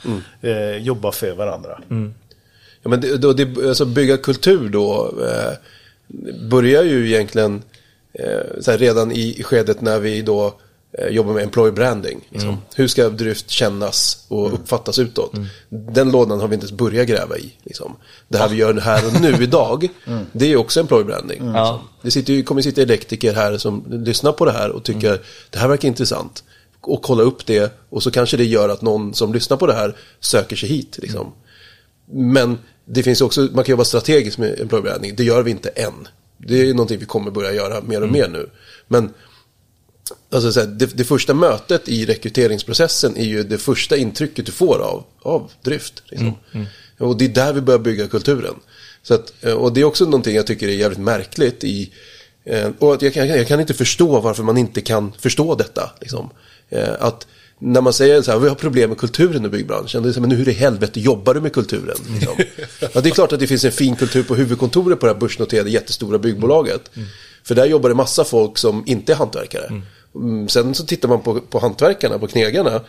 eh, jobba för varandra. Ja, men det, då, det, alltså bygga kultur då eh, börjar ju egentligen eh, redan i, skedet när vi då eh, jobbar med employer branding. Liksom. Hur ska Dryft kännas och uppfattas utåt? Den lådan har vi inte ens börjat gräva i. Liksom. Det här vi gör här och nu idag, det är ju också employer branding. Ja. Liksom. Det sitter kommer sitta elektriker här som lyssnar på det här och tycker det här verkar intressant. Och kolla upp det och så kanske det gör att någon som lyssnar på det här söker sig hit. Liksom. Men det finns också, man kan jobba strategiskt med employer branding. Det gör vi inte än. Det är någonting vi kommer börja göra mer och mer nu. Men alltså, så här, det, det första mötet i rekryteringsprocessen är ju det första intrycket du får av, av drift. Liksom. Och det är där vi börjar bygga kulturen. Så att, och det är också någonting jag tycker är jävligt märkligt i eh, och att jag, kan, jag kan inte förstå varför man inte kan förstå detta. Liksom. Eh, Att när man säger så här, vi har problem med kulturen i byggbranschen. Det är så här, men hur i helvete jobbar du med kulturen? Liksom. Ja, det är klart att det finns en fin kultur på huvudkontoret på det här börsnoterade jättestora byggbolaget. För där jobbar det massa folk som inte är hantverkare. Mm, Sen så tittar man på, på hantverkarna, på knegarna.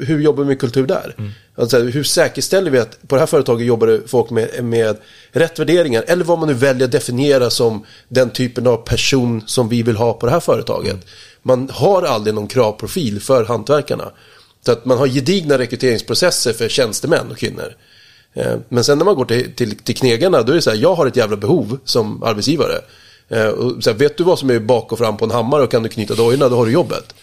Hur jobbar vi med kultur där? Alltså, hur säkerställer vi att på det här företaget jobbar det folk med, med rätt värderingar? Eller vad man nu väljer att definiera som den typen av person som vi vill ha på det här företaget. Man har aldrig någon kravprofil för hantverkarna. Så att man har gedigna rekryteringsprocesser för tjänstemän och kvinnor. Eh, men sen när man går till, till, till knegarna, då är det så här, jag har ett jävla behov som arbetsgivare. Eh, och så här, vet du vad som är bak och fram på en hammare och kan du knyta dojorna, då har du jobbet.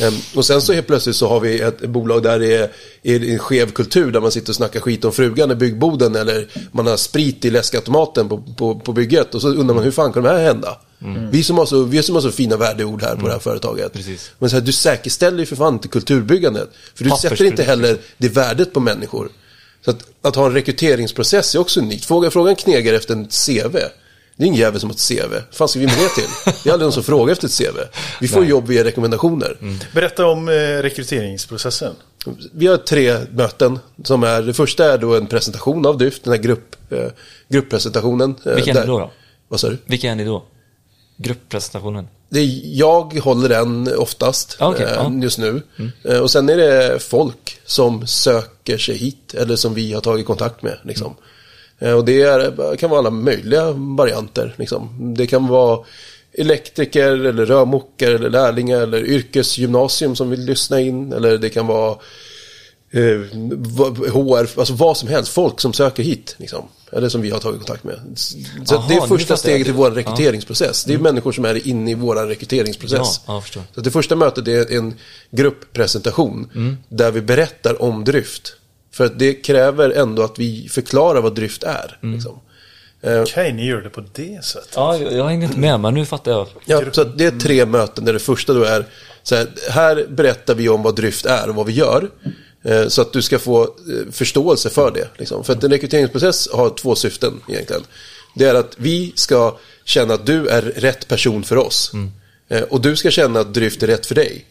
Eh, och sen så helt plötsligt så har vi ett bolag där det är, är en skev kultur där man sitter och snackar skit om frugan i byggboden eller man har sprit i läskautomaten på, på, på bygget och så undrar man hur fan kan det här hända? Vi, som har så, vi som har så fina värdeord här på det här företaget. Precis. Men så här, du säkerställer ju för fan inte kulturbyggandet. För du sätter inte heller det värdet på människor. Så att, att ha en rekryteringsprocess är också unikt. Fråga, fråga en knegare efter en CV. Det är ingen jävel som har ett CV. Vad fan ska vi med det till? Det är aldrig någon som frågar efter ett CV. Vi får jobb via rekommendationer. Berätta om eh, rekryteringsprocessen. Vi har tre möten. Som är, det första är då en presentation av Dyft, den här grupp, eh, grupppresentationen. eh, Vilken är det då? då? Vad sa du? Vilka är ni då? Grupppresentationen? Det är, jag håller den oftast okej, eh, ja. just nu. Eh, och sen är det folk som söker sig hit eller som vi har tagit kontakt med. Liksom. Eh, och det är, kan vara alla möjliga varianter. Liksom. Det kan vara elektriker eller rörmokare eller lärlingar eller yrkesgymnasium som vill lyssna in. Eller det kan vara HR, alltså vad som helst. Folk som söker hit. Liksom. Eller som vi har tagit kontakt med. Så Aha, det är första steget i vår rekryteringsprocess. Det är människor som är inne i vår rekryteringsprocess. Ja, ja, jag förstår. Så det första mötet är en grupppresentation Mm. där vi berättar om dryft. För att det kräver ändå att vi förklarar vad dryft är. Mm. Liksom. Eh, Okej, ni gör det på det sättet. Ja, jag, hängde inte med, men nu fattar jag. Ja, så det är tre möten där det första då är så här, här berättar vi om vad dryft är och vad vi gör. Eh, Så att du ska få eh, förståelse för det. Liksom. För att en rekryteringsprocess har två syften egentligen. Det är att vi ska känna att du är rätt person för oss. Eh, Och du ska känna att Dryft är rätt för dig.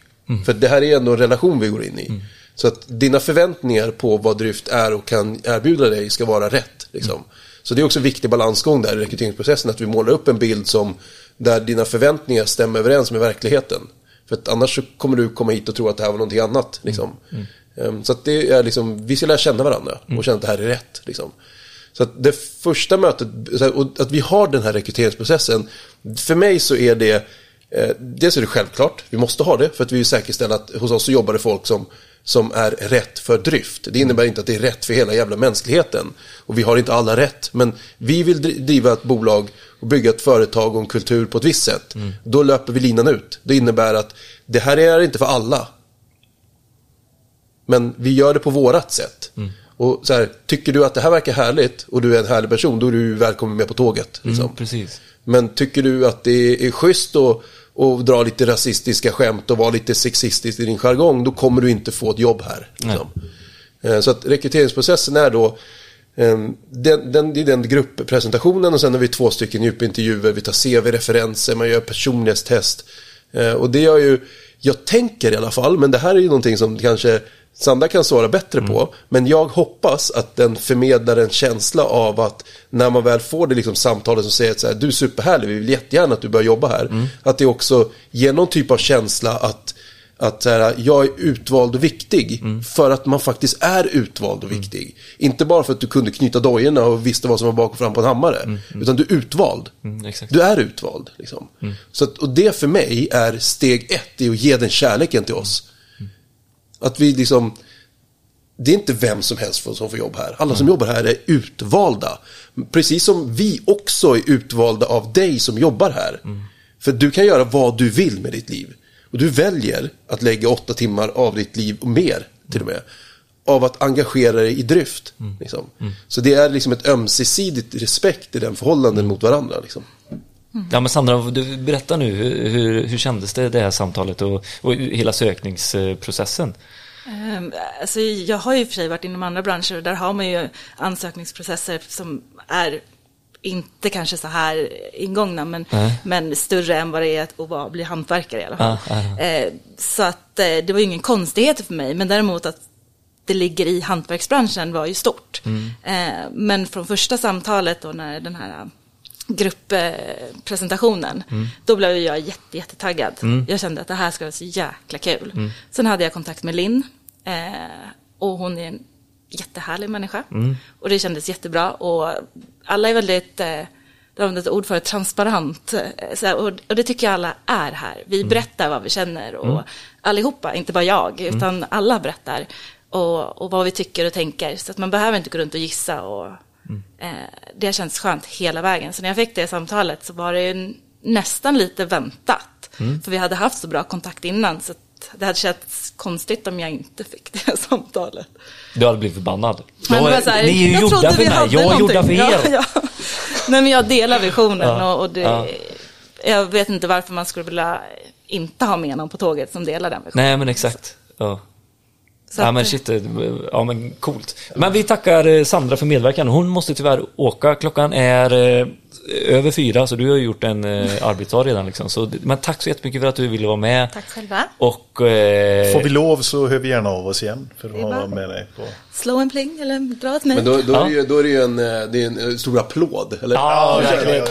För det här är ändå en relation vi går in i. Så att dina förväntningar på vad Dryft är och kan erbjuda dig ska vara rätt. Liksom. Så det är också en viktig balansgång där i rekryteringsprocessen. Att vi målar upp en bild som där dina förväntningar stämmer överens med verkligheten. För att annars så kommer du komma hit och tro att det här var någonting annat. Liksom. Ehm, Så att det är liksom, vi ska lära känna varandra och känna att det här är rätt. Liksom. Så att det första mötet, och att vi har den här rekryteringsprocessen, för mig så är det, eh, dels är det självklart, vi måste ha det för att vi vill säkerställa att hos oss så jobbar det folk som, som är rätt för dryft. Det innebär inte att det är rätt för hela jävla mänskligheten. Och vi har inte alla rätt, men vi vill dri- driva ett bolag och bygga ett företag och en kultur på ett visst sätt. Då löper vi linan ut. Det innebär att det här är inte för alla. Men vi gör det på vårat sätt. Och så här, tycker du att det här verkar härligt och du är en härlig person, då är du välkommen med på tåget. Liksom. Mm, precis. Men tycker du att det är schysst att och dra lite rasistiska skämt och vara lite sexistisk i din jargong, då kommer du inte få ett jobb här. Liksom. Eh, Så att rekryteringsprocessen är då eh, den, den, det är den grupppresentationen och sen har vi två stycken djupintervjuer, vi tar CV-referenser, man gör personlighetstest. Eh, Och det gör ju, jag tänker i alla fall, men det här är ju någonting som kanske Sandra kan svara bättre på, men jag hoppas att den förmedlar en känsla av att när man väl får det liksom samtalet som säger att så här, du är superhärlig, vi vill jättegärna att du börjar jobba här. Att det också ger någon typ av känsla att, att så här, jag är utvald och viktig för att man faktiskt är utvald och viktig. Inte bara för att du kunde knyta dojorna och visste vad som var bak och fram på en hammare, utan du är utvald. Mm. Du är utvald. Liksom. Så att, och det för mig är steg ett i att ge den kärleken till oss. Att vi liksom, det är inte vem som helst som får jobb här. Alla som jobbar här är utvalda. Precis som vi också är utvalda av dig som jobbar här. För du kan göra vad du vill med ditt liv. Och du väljer att lägga åtta timmar av ditt liv och mer till och med. Av att engagera dig i dryft. Liksom. Så det är liksom ett ömsesidigt respekt i den förhållanden mot varandra. Liksom. Ja men Sandra, du, berätta nu, hur, hur, kändes det, det här samtalet och, och hela sökningsprocessen? Ehm, Alltså, jag har ju i och för sig varit inom andra branscher och där har man ju ansökningsprocesser som är inte kanske så här ingångna, men, men större än vad det är att vara, bli hantverkare i alla fall. Ja, Eh, Så att eh, det var ju ingen konstighet för mig, men däremot att det ligger i hantverksbranschen var ju stort. Eh, Men från första samtalet då när den här grupppresentationen, då blev jag jätte, jättetaggad. Jag kände att det här ska vara så jäkla kul. Sen hade jag kontakt med Linn eh, och hon är en jättehärlig människa. Och det kändes jättebra och alla är väldigt, eh, de använder ett ord för det, transparent. eh, Så här, och, och det tycker jag alla är här. Vi berättar vad vi känner och allihopa, inte bara jag, utan alla berättar. Och, och vad vi tycker och tänker. Så att man behöver inte gå runt och gissa och Eh, det har känts skönt hela vägen. Så när jag fick det samtalet så var det ju nästan lite väntat. För vi hade haft så bra kontakt innan så det hade känts konstigt om jag inte fick det samtalet. Du hade blivit förbannad. Men Jag- här, ni är ju jag gjorda för mig, jag är gjorda för er. Ja, ja. Nej men jag delar visionen Ja, och, det, ja. jag vet inte varför man skulle vilja inte ha med någon på tåget som delar den visionen. Nej men exakt. Ja. Så ja men shit, eh, ja men coolt. Men vi tackar eh, Sandra för medverkan. Hon måste tyvärr åka. Klockan är eh, över fyra så du har gjort en eh, arbetsdag redan liksom. Så, men tack så jättemycket för att du ville vara med. Tack själva. Och... Eh, Får vi lov så hör vi gärna av oss igen för att bra. med dig på. Slå en pling eller dra ett mejl. Men då, då, är det då är det ju en, eh, det är en eh, stor applåd. Eller? Ja, verkligen.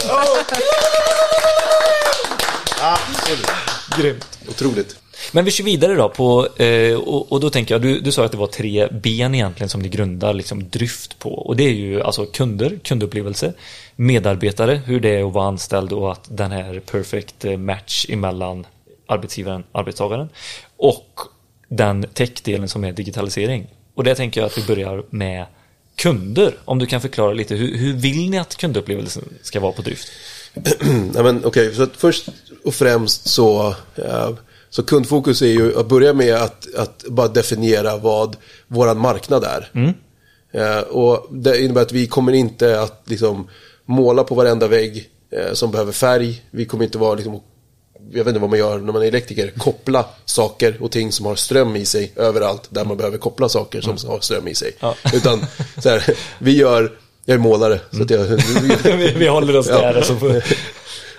Grymt. Otroligt. Men vi kör vidare då på, eh, och, och då tänker jag, du, du sa att det var tre ben egentligen som ni grundar liksom dryft på. Och det är ju alltså kunder, kundupplevelse, medarbetare, hur det är att vara anställd och att den här perfect eh, match emellan arbetsgivaren arbetstagaren. Och den techdelen som är digitalisering. Och det tänker jag att vi börjar med kunder. Om du kan förklara lite, hur, hur vill ni att kundupplevelsen ska vara på dryft? Nej, men, okej, så först och främst så, eh, så kundfokus är ju att börja med att, att bara definiera vad våran marknad är. Eh, och det innebär att vi kommer inte att liksom, måla på varenda vägg eh, som behöver färg. Vi kommer inte vara liksom, jag vet inte vad man gör när man är elektriker, koppla saker och ting som har ström i sig överallt där man behöver koppla saker som har ström i sig. Ja. Utan så här, vi gör, jag är målare, så att jag, vi, vi håller oss Ja. där. Alltså på...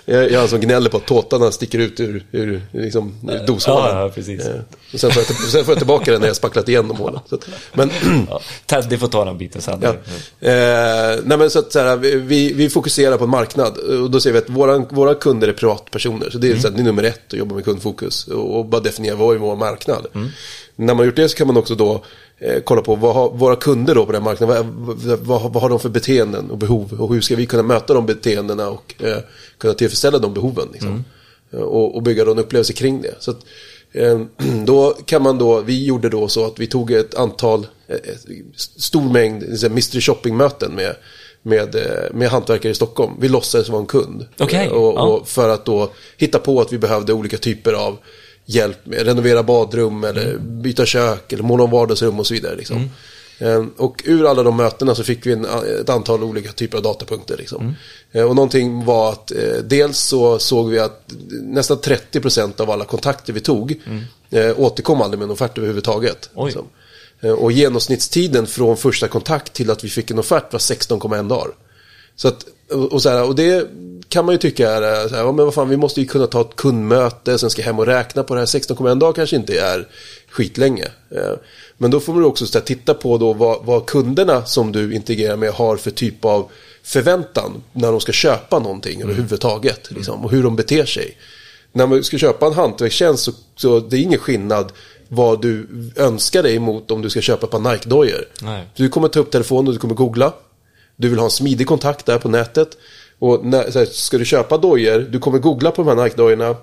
jag är han som gnäller på att tåtarna sticker ut ur, ur liksom, ur doshålen. Ja, ja. Eh, och sen, får jag, sen får jag tillbaka den när jag spacklat igen de hålen. Att, men Ja, Teddy får ta den biten sen. Ja. Eh, nej men så att så här, vi, vi fokuserar på en marknad och då säger vi att våra, våra kunder är privatpersoner. Så det är, så här, det är nummer ett att jobba med kundfokus och, och bara definiera vad är vår marknad. När man gjort det så kan man också då kolla på vad har våra kunder då på den marknaden, vad, vad, vad, har de för beteenden och behov och hur ska vi kunna möta de beteendena och eh, kunna tillfredsställa de behoven. Liksom. Eh, Och, och bygga en upplevelse kring det. Så att, eh, då kan man då, vi gjorde då så att vi tog ett antal, eh, ett stor mängd här mystery shopping-möten med, med, eh, med hantverkare i Stockholm. Vi låtsades vara en kund. Okej, Eh, Och, ja. och för att då hitta på att vi behövde olika typer av hjälp med renovera badrum eller byta kök eller måla om vardagsrum och så vidare. Liksom. Eh, Och ur alla de mötena så fick vi en, ett antal olika typer av datapunkter. Liksom. Eh, Och någonting var att eh, dels så såg vi att nästan 30% av alla kontakter vi tog eh, återkom aldrig med en offert överhuvudtaget. Liksom. Eh, Och genomsnittstiden från första kontakt till att vi fick en offert var 16,1 dagar. Så att, och, och, så här, och det kan man ju tycka är, eh, så här, ja, men vad fan, vi måste ju kunna ta ett kundmöte, sen ska jag hem och räkna på det här. 16,1 dagar kanske inte är skitlänge. Eh, Men då får man också så här, titta på då vad, vad kunderna som du integrerar med har för typ av förväntan när de ska köpa någonting överhuvudtaget. Liksom, och hur de beter sig. När man ska köpa en hantverkstjänst så, så det är ingen skillnad vad du önskar dig mot om du ska köpa ett par Nike-dojor. Du kommer ta upp telefonen och du kommer googla. Du vill ha en smidig kontakt där på nätet. Och när, så här, ska du köpa dojor, du kommer googla på de här Nike-dojorna.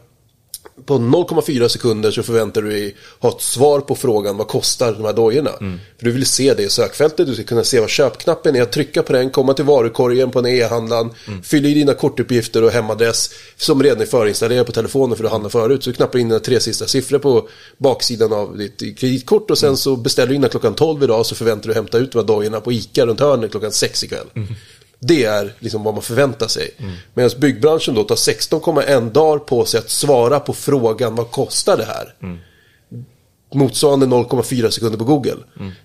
På 0,4 sekunder så förväntar du dig ha ett svar på frågan vad kostar de här dojorna. För du vill se det i sökfältet, du ska kunna se vad köpknappen är, trycka på den, komma till varukorgen på en e-handlaren, fylla i dina kortuppgifter och hemadress som redan är förinstallerad på telefonen för du handlar förut. Så du knappar in dina tre sista siffror på baksidan av ditt kreditkort och sen så beställer du in klockan 12 idag så förväntar du hämta ut de här dojorna på ICA runt hörnet klockan 6 ikväll. Det är liksom vad man förväntar sig. Medan byggbranschen då tar 16,1 dagar på sig att svara på frågan vad kostar det här? Motsvarande 0,4 sekunder på Google.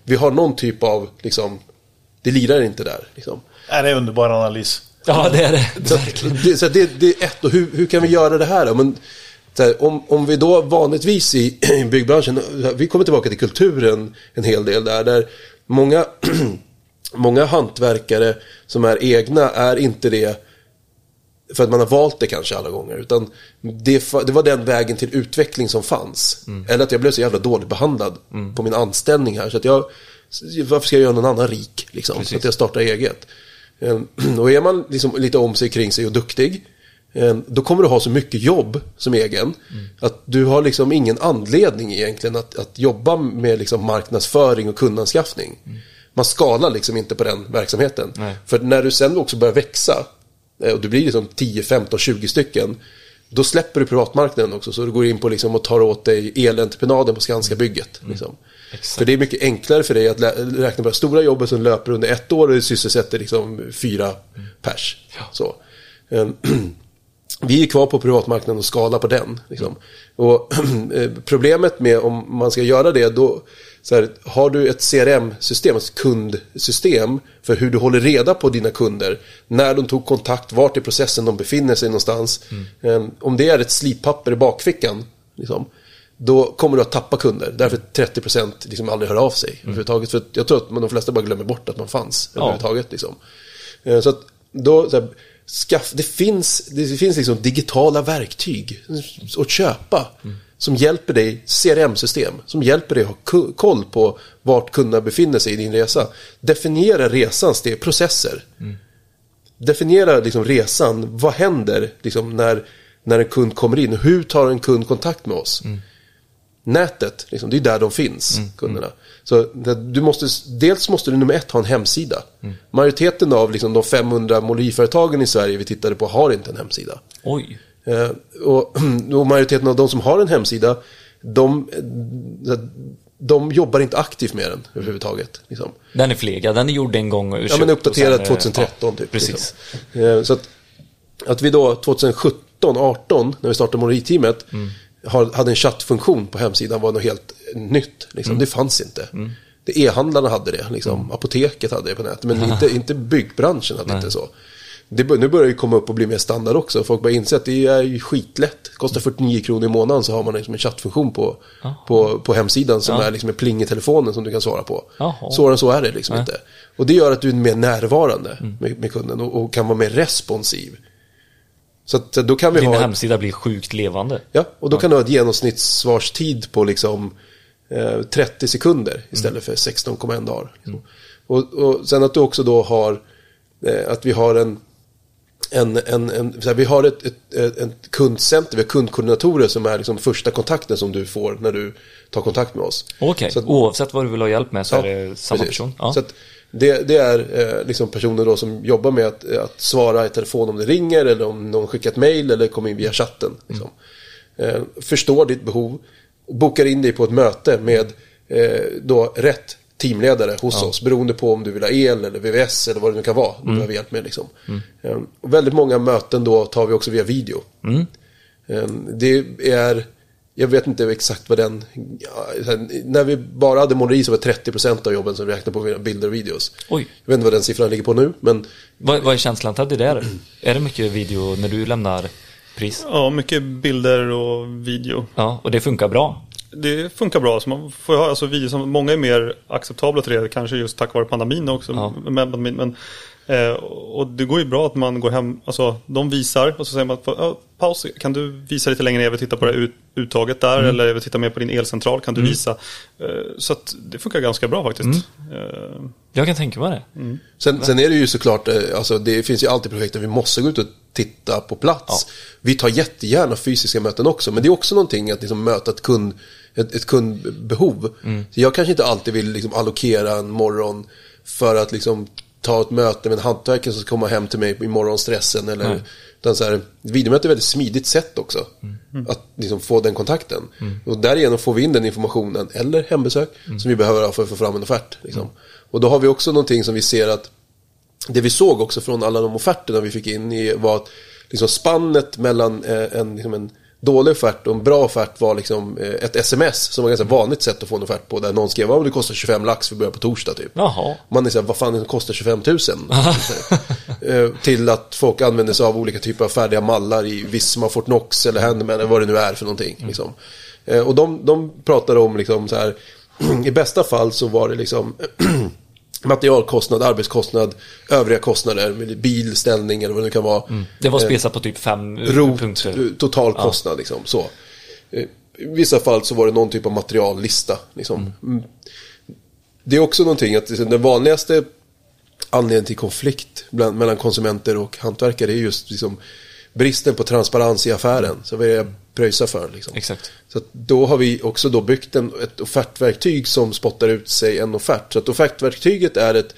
Vi har någon typ av, liksom, det lirar inte där. Liksom. Är det är underbar analys. Ja, det är det. Så, det, så det, det är ett, och hur, hur kan vi göra det här då? Men, så här, om, om vi då vanligtvis i, i byggbranschen, vi kommer tillbaka till kulturen en hel del där, där många, många hantverkare som är egna är inte det för att man har valt det kanske alla gånger. Utan det, det var den vägen till utveckling som fanns. Eller att jag blev så jävla dåligt behandlad på min anställning här. Så att jag, varför ska jag göra någon annan rik? Liksom, så att jag startar eget. Eh, Och är man liksom lite om sig kring sig och duktig. eh, Då kommer du ha så mycket jobb som egen. Att du har liksom ingen anledning egentligen att, att jobba med liksom marknadsföring och kundanskaffning. Man skalar liksom inte på den verksamheten. Nej. För när du sen också börjar växa eh, och du blir liksom 10, 15, 20 stycken. Då släpper du privatmarknaden också. Så du går in på liksom och tar åt dig elentreprenaden på Skanska-bygget. Liksom. För det är mycket enklare för dig att räkna på det stora jobbet som löper under ett år och det sysselsätter liksom fyra pers. Så. Ehm, Vi är kvar på privatmarknaden och skala på den. Liksom. Och eh, problemet med om man ska göra det, då så här, har du ett CRM-system, ett kundsystem för hur du håller reda på dina kunder. När de tog kontakt, vart i processen de befinner sig någonstans. Eh, Om det är ett slipapper i bakfickan, liksom, då kommer du att tappa kunder. Därför 30% liksom aldrig hör av sig överhuvudtaget. För jag tror att de flesta bara glömmer bort att man fanns Ja. överhuvudtaget. Liksom. Eh, Så att då, så här, skaff, det finns, det finns liksom digitala verktyg att köpa. Som hjälper dig, CRM-system, som hjälper dig att ha koll på vart kunderna befinner sig i din resa. Definiera resans steg, processer. Definiera liksom resan, vad händer liksom när, när en kund kommer in? Hur tar en kund kontakt med oss? Nätet, liksom, det är där de finns, kunderna. Så det- du måste, dels måste du nummer ett ha en hemsida. Majoriteten av liksom, de 500 måleriföretagen i Sverige vi tittade på har inte en hemsida. Oj. Eh, och, och majoriteten av de som har en hemsida, de, de jobbar inte aktivt med den överhuvudtaget. Liksom. Den är förlegad. Den är gjord en gång. och Ja, men uppdaterad sen, eh, 2013 ja, typ. Precis. Liksom. Eh, Så att, att vi då 2017 18, när vi startade måleriteamet, har- hade en chattfunktion på hemsidan var något helt nytt. Liksom. Det fanns inte. Det E-handlarna hade det, liksom. apoteket hade det på nätet, men inte, inte byggbranschen hade inte så. Det, nu börjar det komma upp och bli mer standard också. Folk börjar inse att det är ju skitlätt. Kostar 49 kronor i månaden så har man liksom en chattfunktion på, på, på hemsidan som är liksom en pling i telefonen som du kan svara på. Svårare än så är det liksom inte. Och det gör att du är mer närvarande med, med kunden och, och kan vara mer responsiv. Så att, då kan vi Din ha... hemsida blir sjukt levande. Ja, och då kan du ha ett genomsnittssvarstid på liksom eh, 30 sekunder istället för 16,1 dagar. liksom. Och, och sen att du också då har eh, att vi har en en, en, en, här, vi har ett, ett, ett, ett kundcenter, vi har kundkoordinatorer som är liksom första kontakten som du får när du tar kontakt med oss. Okej, att- oavsett vad du vill ha hjälp med så Ja, är det samma precis. person. Ja. Så att det, det är eh, liksom personer då som jobbar med att, att svara i telefon om det ringer eller om någon skickar ett mail eller kommer in via chatten. Liksom. Eh, förstår ditt behov, bokar in dig på ett möte med eh, då rätt teamledare hos oss beroende på om du vill ha el eller VVS eller vad det nu kan vara. Du behöver hjälp med liksom. Eh, och väldigt många möten då tar vi också via video. Eh, Det är, jag vet inte exakt vad den, ja, när vi bara hade måleri så var 30% av jobben som räknade på bilder och videos. Oj. Jag vet inte vad den siffran ligger på nu, men Vad, vad är känslan Ted i det? Där? Är det mycket video när du lämnar pris? Ja, mycket bilder och video. Ja, och det funkar bra. Det funkar bra. Så man får alltså, video som, många är mer acceptabla till det, kanske just tack vare pandemin också. Ja. Men, men, men, eh, och det går ju bra att man går hem, alltså de visar och så säger man att ja, paus, kan du visa lite längre ner, jag vill titta på det ut, uttaget där eller jag vill titta mer på din elcentral, kan du visa? Eh, så att det funkar ganska bra faktiskt. Eh, Jag kan tänka mig det. Sen, sen är det ju såklart, eh, alltså det finns ju alltid projekt där vi måste gå ut och titta på plats. Vi tar jättegärna fysiska möten också, men det är också någonting att liksom möta ett, kund, ett, ett kundbehov. Så jag kanske inte alltid vill liksom allokera en morgon för att liksom ta ett möte med en hantverkare som ska komma hem till mig i morgonstressen. Eller, utan så här, videomöte är ett väldigt smidigt sätt också. Att liksom få den kontakten. Och därigenom får vi in den informationen, eller hembesök, som vi behöver ha för att få fram en offert. Liksom. Och då har vi också någonting som vi ser att det vi såg också från alla de offerterna vi fick in i var att liksom spannet mellan eh, en, liksom en dålig offert och en bra offert var liksom eh, ett sms som var ett ganska vanligt sätt att få en offert på. Där någon skrev att det kostar 25 lax, vi börjar på torsdag typ. Jaha. Man är såhär, vad fan det kostar 25 000? Eh, till att folk använder sig av olika typer av färdiga mallar i Visma, Fortnox eller Handman eller vad det nu är för någonting. Liksom. Eh, och de, de pratade om liksom så här, i bästa fall så var det liksom materialkostnad, arbetskostnad, övriga kostnader, bil, ställning eller vad det nu kan vara. Det var spesat på typ fem eh, Rot, punkter. eh, total kostnad liksom. Så. Eh, I vissa fall så var det någon typ av materiallista. Liksom. Mm. Det är också någonting att liksom, den vanligaste anledningen till konflikt bland, mellan konsumenter och hantverkare är just liksom, bristen på transparens i affären. Så vad är det jag pröjsar för? Liksom. Exakt. Så då har vi också då byggt en, ett offertverktyg som spottar ut sig en offert. Så att offertverktyget är ett,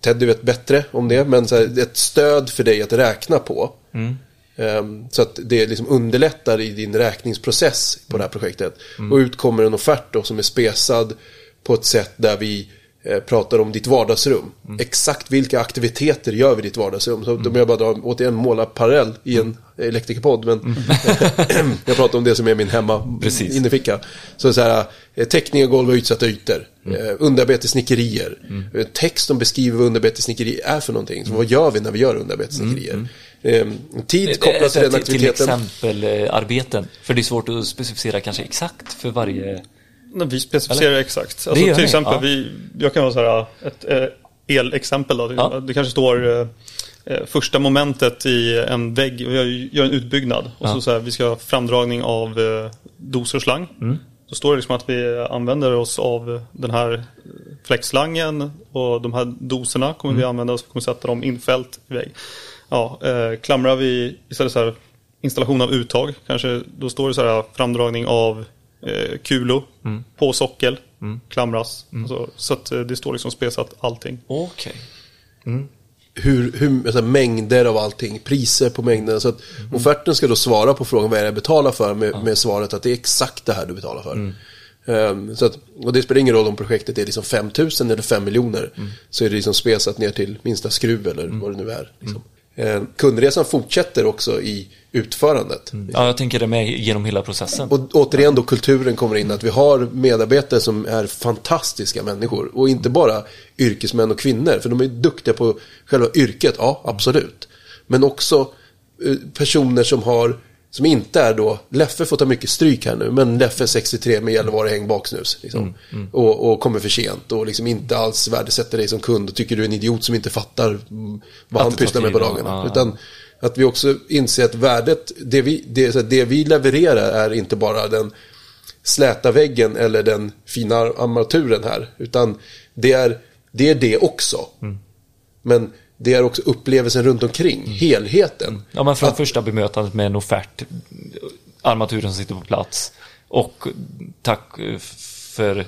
Teddy vet bättre om det, men så här, ett stöd för dig att räkna på. Ehm, så att det liksom underlättar i din räkningsprocess på det här projektet. Och ut kommer en offert då som är spesad på ett sätt där vi pratar om ditt vardagsrum. Exakt vilka aktiviteter gör vi i ditt vardagsrum? Så om jag bara drar, återigen måla parallell i en elektrikerpodd, men jag pratar om det som är min hemma Precis. inneficka. Så så här, eh, täckning av golv och utsatta ytor, mm. eh, text som beskriver vad underbetesnickeri är för någonting. Så vad gör vi när vi gör underbetesnickerier? Eh, tid kopplat till den till, till aktiviteten. exempel eh, arbeten. För det är svårt att specificera kanske exakt för varje... när vi specificerar exakt. Alltså, till ni, exempel, ja. vi, jag kan vara så här, ett eh, elexempel då. Ja. Det kanske står eh, eh, första momentet i en vägg, vi gör- en utbyggnad. Och Ja. så, så här, vi ska ha framdragning av eh, doser och slang. Mm. Då står det liksom att vi använder oss av den här fläktslangen och de här doserna kommer Mm. vi använda oss, vi kommer sätta dem infällt i vägg. Ja, eh, klamrar vi istället så här installation av uttag, kanske då står det så här framdragning av eh, kulo Mm. på sockel, klamras. Alltså, så att eh, det står liksom spesat allting. Okej. hur, hur, alltså, mängder av allting, priser på mängderna. Så att Mm. offerten ska då svara på frågan vad är det jag betalar för med, med svaret att det är exakt det här du betalar för. Mm. Ehm, så att, och det spelar ingen roll om projektet är liksom 5 000 eller 5 miljoner. Mm. Så är det liksom spesat ner till minsta skruv eller vad det nu är. Liksom. Eh, kundresan fortsätter också i utförandet. Ja, jag tänker det med genom hela processen. Och återigen då kulturen kommer in, att vi har medarbetare som är fantastiska människor. Och inte bara yrkesmän och kvinnor, för de är duktiga på själva yrket, ja absolut. Men också eh, personer som har, som inte är då, Leffe får ta mycket stryk här nu, men Leffe är 63 med Gällivare häng baksnus. Liksom. Och, och kommer för sent och liksom inte alls värdesätter dig som kund och tycker du är en idiot som inte fattar mm, vad han det tar pysslar med på dagarna. ja. Utan att vi också inser att värdet, det vi, det, att det vi levererar är inte bara den släta väggen eller den fina armaturen här. Utan det är det, är det också. Men det är också upplevelsen runt omkring, helheten. Ja, men från Att- första bemötandet med en offert, armaturen som sitter på plats och tack eh, för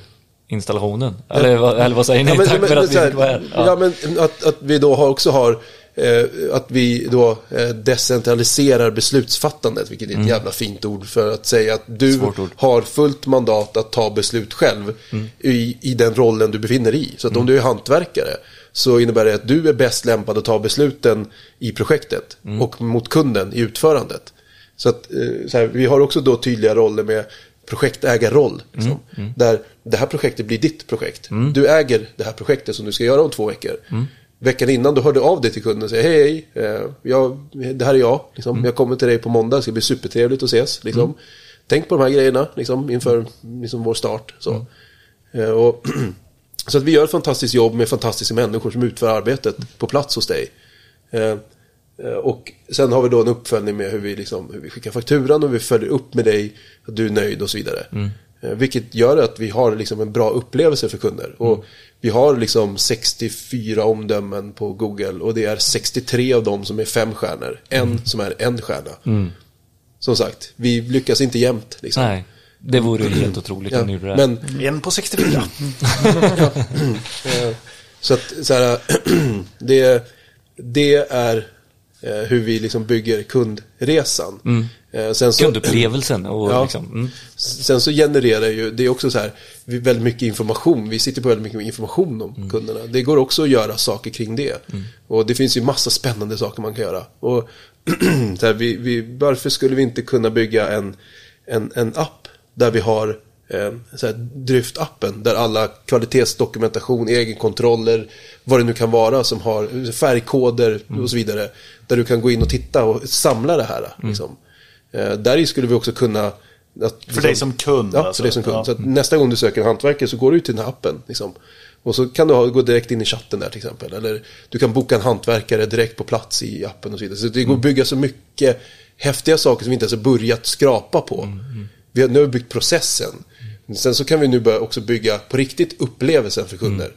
installationen. Eller, vad- eller vad säger ni? Ja, men- tack men- för att vi fick vara här. Ja, men att, att vi då har också har eh, att vi då eh, decentraliserar beslutsfattandet, vilket är ett jävla fint ord för att säga att du Mm. Mm. har fullt mandat att ta beslut själv i, i den rollen du befinner dig i. Så att om du är hantverkare så innebär det att du är bäst lämpad att ta besluten i projektet Mm. och mot kunden i utförandet. Så att eh, så här, vi har också då tydliga roller med projektägarroll. Liksom, Där det här projektet blir ditt projekt. Du äger det här projektet som du ska göra om två veckor. Veckan innan du hörde av dig till kunden och säger hej, hej eh, jag, det här är jag. Liksom, Jag kommer till dig på måndag, det ska bli supertrevligt att ses. Liksom. Tänk på de här grejerna liksom, inför liksom, vår start. Så. Eh, och, så att vi gör ett fantastiskt jobb med fantastiska människor som utför arbetet på plats hos dig. Eh, eh, Och sen har vi då en uppföljning med hur vi, liksom, hur vi skickar fakturan och vi följer upp med dig att du är nöjd och så vidare. Eh, Vilket gör att vi har liksom en bra upplevelse för kunder. Och vi har liksom 64 omdömen på Google och det är 63 av dem som är fem stjärnor. En som är en stjärna. Som sagt, vi lyckas inte jämt. Liksom. Nej, det vore ju helt otroligt Ja, om ni gjorde det. men En på 64. Eh, Så att så här, det, det är eh, hur vi liksom bygger kundresan. Eh, Sen så, Kundupplevelsen och Ja. liksom, mm. sen så genererar ju, det är också så här, väldigt mycket information. Vi sitter på väldigt mycket information om kunderna. Det går också att göra saker kring det. Och det finns ju massa spännande saker man kan göra. Och så här, vi, vi, varför skulle vi inte kunna bygga en, en, en app där vi har eh, Dryft-appen där alla kvalitetsdokumentation, egenkontroller, vad det nu kan vara som har färgkoder och så vidare. Där du kan gå in och titta och samla det här. Liksom. Eh, där skulle vi också kunna att, För dig som kund, Ja, alltså. för dig som kund. Ja. Så att nästa gång du söker en hantverkare så går du till den här appen. Liksom. Och så kan du ha, gå direkt in i chatten där till exempel. Eller du kan boka en hantverkare direkt på plats i appen och så vidare. Så det går att bygga så mycket häftiga saker som vi inte ens har börjat skrapa på. Vi har, nu har vi byggt processen. Sen så kan vi nu börja också bygga på riktigt upplevelsen för kunder.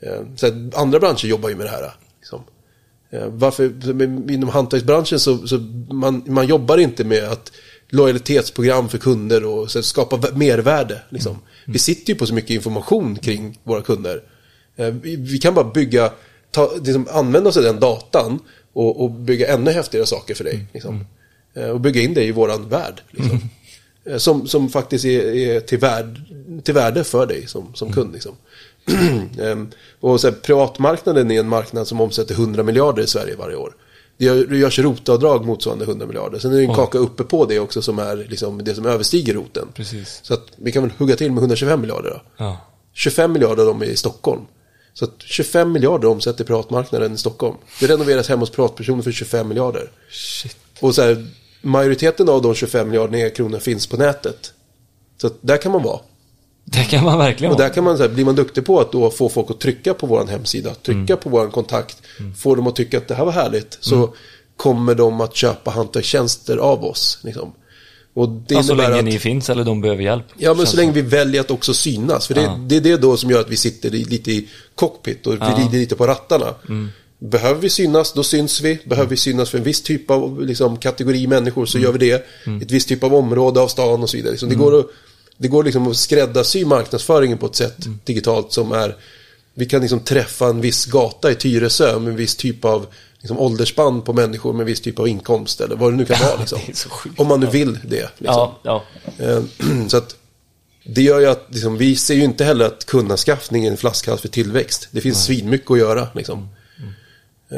Eh, Så att andra branscher jobbar ju med det här. Liksom. Eh, Varför, inom hantverksbranschen så, så man, man jobbar inte med att lojalitetsprogram för kunder och så skapa vä- mervärde. Liksom. Vi sitter ju på så mycket information kring våra kunder. Eh, Vi, vi kan bara bygga, ta, liksom, använda oss av den datan och, och bygga ännu häftigare saker för dig. Liksom. Eh, Och bygga in det i våran värld. Liksom. Eh, Som, som faktiskt är, är till, värd, till värde för dig som, som kund. Liksom. Ehm, och så här, privatmarknaden är en marknad som omsätter 100 miljarder i Sverige varje år. Det görs rotavdrag motsvarande 100 miljarder. Sen är det en kaka uppe på det också som är liksom det som överstiger roten. Precis. Så att vi kan väl hugga till med 125 miljarder då. Ja. 25 miljarder av dem är i Stockholm. Så att 25 miljarder omsätter privatmarknaden i Stockholm. Det renoveras hemma hos privatpersoner för 25 miljarder. Shit. Och så här, majoriteten av de 25 miljarderna kronor finns på nätet. Så där kan man vara. Det kan man verkligen Och där kan man, så här, blir man duktig på att då få folk att trycka på vår hemsida, trycka på vår kontakt, få dem att tycka att det här var härligt, så kommer de att köpa hantverkstjänster av oss. Liksom. Och det Ja, så länge att, ni finns eller de behöver hjälp. Ja, men så länge vi väljer att också synas. För det, Ja. det är det då som gör att vi sitter lite i cockpit och vi Ja. rider lite på rattarna. Behöver vi synas, då syns vi. Behöver vi synas för en viss typ av liksom, kategori människor så gör vi det. Ett visst typ av område av stan och så vidare. Så det går, att, det går liksom att skräddarsy marknadsföringen på ett sätt digitalt som är vi kan liksom träffa en viss gata i Tyresö med en viss typ av liksom, åldersspann på människor med en viss typ av inkomst eller vad det nu kan vara. Liksom. Om man nu vill det. Liksom. Ja, ja. Eh, Så att det gör ju att liksom, vi ser ju inte heller att kundanskaffning är en flaskhals för tillväxt. Det finns svinmycket att göra. Liksom.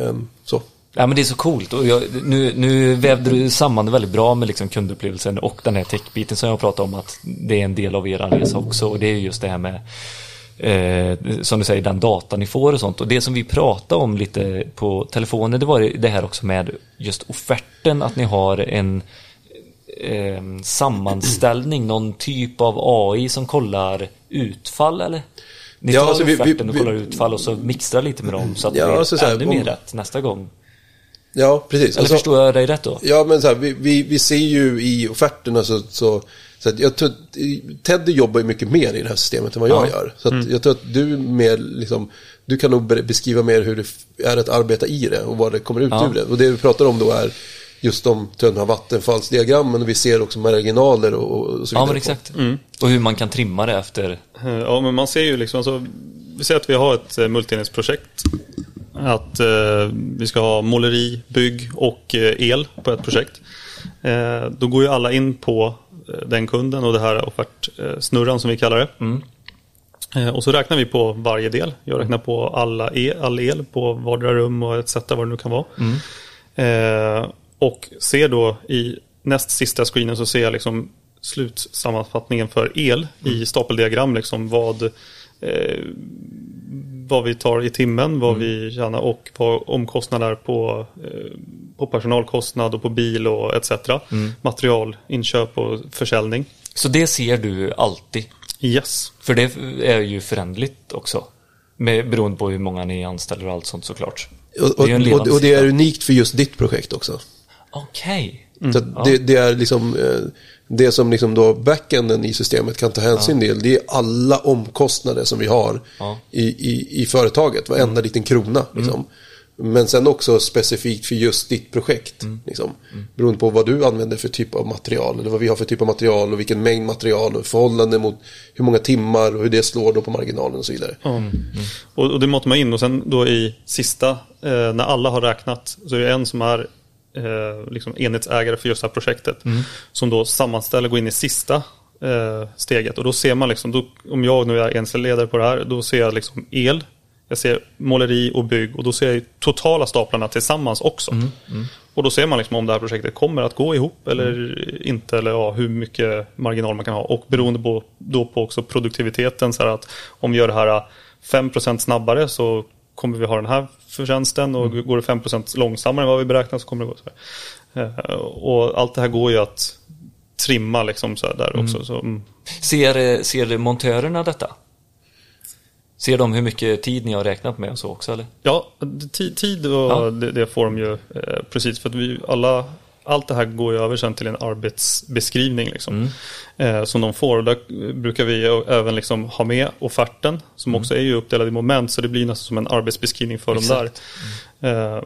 Ehm, så. Ja, men det är så coolt och jag, nu, nu vävde du samman det väldigt bra med liksom kundupplevelsen och den här techbiten som jag pratade om att det är en del av er resa också och det är just det här med eh, som du säger den data ni får och sånt och det som vi pratade om lite på telefonen det var det här också med just offerten att ni har en eh, sammanställning, någon typ av AI som kollar utfall eller? Ni Ja, tar alltså vi- vi- offerten och vi- kollar utfall och så mixtrar lite med dem så att Ja, det alltså blir så här, ännu om- mer rätt nästa gång. Ja, precis. Eller Alltså- förstår jag dig rätt då? Ja, men så här, vi, vi, vi ser ju i offerterna så, så, så att jag tror att Teddy jobbar ju mycket mer i det här systemet än vad jag Ja. gör. Så att jag tror att du mer liksom, du kan nog be- beskriva mer hur det är att arbeta i det och vad det kommer ut Ja. ur det. Och det vi pratar om då är just de, tror jag, de här vattenfallsdiagrammen och vi ser också marginaler och, och så vidare. Ja, men exakt. Och hur man kan trimma det efter. Ja, men man ser ju liksom, alltså, vi säger att vi har ett eh, multienhetsprojekt. Att eh, vi ska ha måleri, bygg och eh, el på ett projekt. Eh, då går ju alla in på eh, den kunden och det här offertsnurran som vi kallar det. Eh, och så räknar vi på varje del. Jag räknar på alla el, all el på vardera rum och etc. vad det nu kan vara. Eh, och ser då i näst sista screenen så ser jag liksom slutsammanfattningen för el i stapeldiagram. Liksom vad, eh, vad vi tar i timmen, vad vi tjänar och vad omkostnader på, eh, på personalkostnad och på bil och etc. Material, inköp och försäljning. Så det ser du alltid. Yes. För det är ju föränderligt också. Med, beroende på hur många ni anställer och allt sånt såklart. Och, Det är och, och, och det är unikt för just ditt projekt också. Okej. Så att det, det är liksom eh, det som liksom då backenden i systemet kan ta hänsyn till. Det är alla omkostnader som vi har Ja. i, i, i företaget. Varenda liten krona. Liksom. Men sen också specifikt för just ditt projekt. Liksom. Beroende på vad du använder för typ av material. Eller vad vi har för typ av material och vilken mängd material. Och förhållande mot hur många timmar och hur det slår då på marginalen och så vidare. Och, och det matar man in och sen då i sista, eh, när alla har räknat, så är det en som är eh, liksom enhetsägare för just det här projektet. Som då sammanställer, går in i sista eh, steget. Och då ser man liksom, då, om jag nu är enhetsledare på det här, då ser jag liksom el, jag ser måleri och bygg och då ser jag totala staplarna tillsammans också. Och då ser man liksom om det här projektet kommer att gå ihop eller inte, eller ja, hur mycket marginal man kan ha. Och beroende på, då på också produktiviteten, så att om vi gör det här 5% snabbare så kommer vi ha den här förtjänsten och går det 5% långsammare än vad vi beräknar så kommer det gå så här. Eh, Och allt det här går ju att trimma liksom så där också. Så, mm. Ser, eh, ser montörerna detta? Ser de hur mycket tid ni har räknat med och så också eller? Ja, ti- tid och Ja. det, det får de ju eh, precis för att vi alla allt det här går ju över sen till en arbetsbeskrivning liksom, eh, som de får. Och där brukar vi även liksom ha med offerten som också är ju uppdelad i moment så det blir nästan som en arbetsbeskrivning för Exakt. dem där. Eh,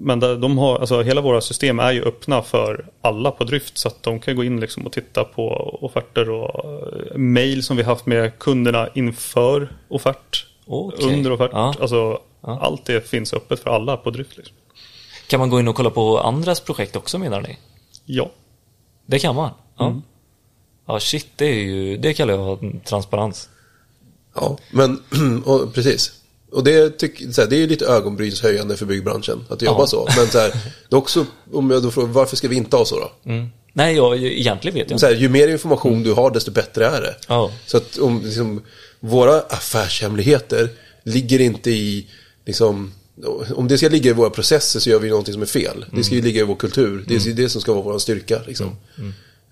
men där, de har, alltså, hela våra system är ju öppna för alla på drift så att de kan gå in liksom och titta på offerter och eh, mail som vi haft med kunderna inför offert, Okej. under offert. Ja. Alltså, Ja. Allt det finns öppet för alla på drift. Liksom. Kan man gå in och kolla på andras projekt också menar ni? Ja. Det kan man? Ja. Mm. Ja shit, det är ju, det kallar jag transparens. Ja, men och, precis. Och det, tyck, så här, det är ju lite ögonbrynshöjande för byggbranschen att jobba Ja. så. Men så här, det är också, om jag då frågar, varför ska vi inte ha så då? Mm. Nej, jag, egentligen vet jag Så inte. här, ju mer information du har, desto bättre är det. Ja. Så att om liksom, våra affärshemligheter ligger inte i, liksom, om det ska ligga i våra processer så gör vi någonting som är fel. Det ska ju ligga i vår kultur. Det är ju det som ska vara vår styrka. Liksom.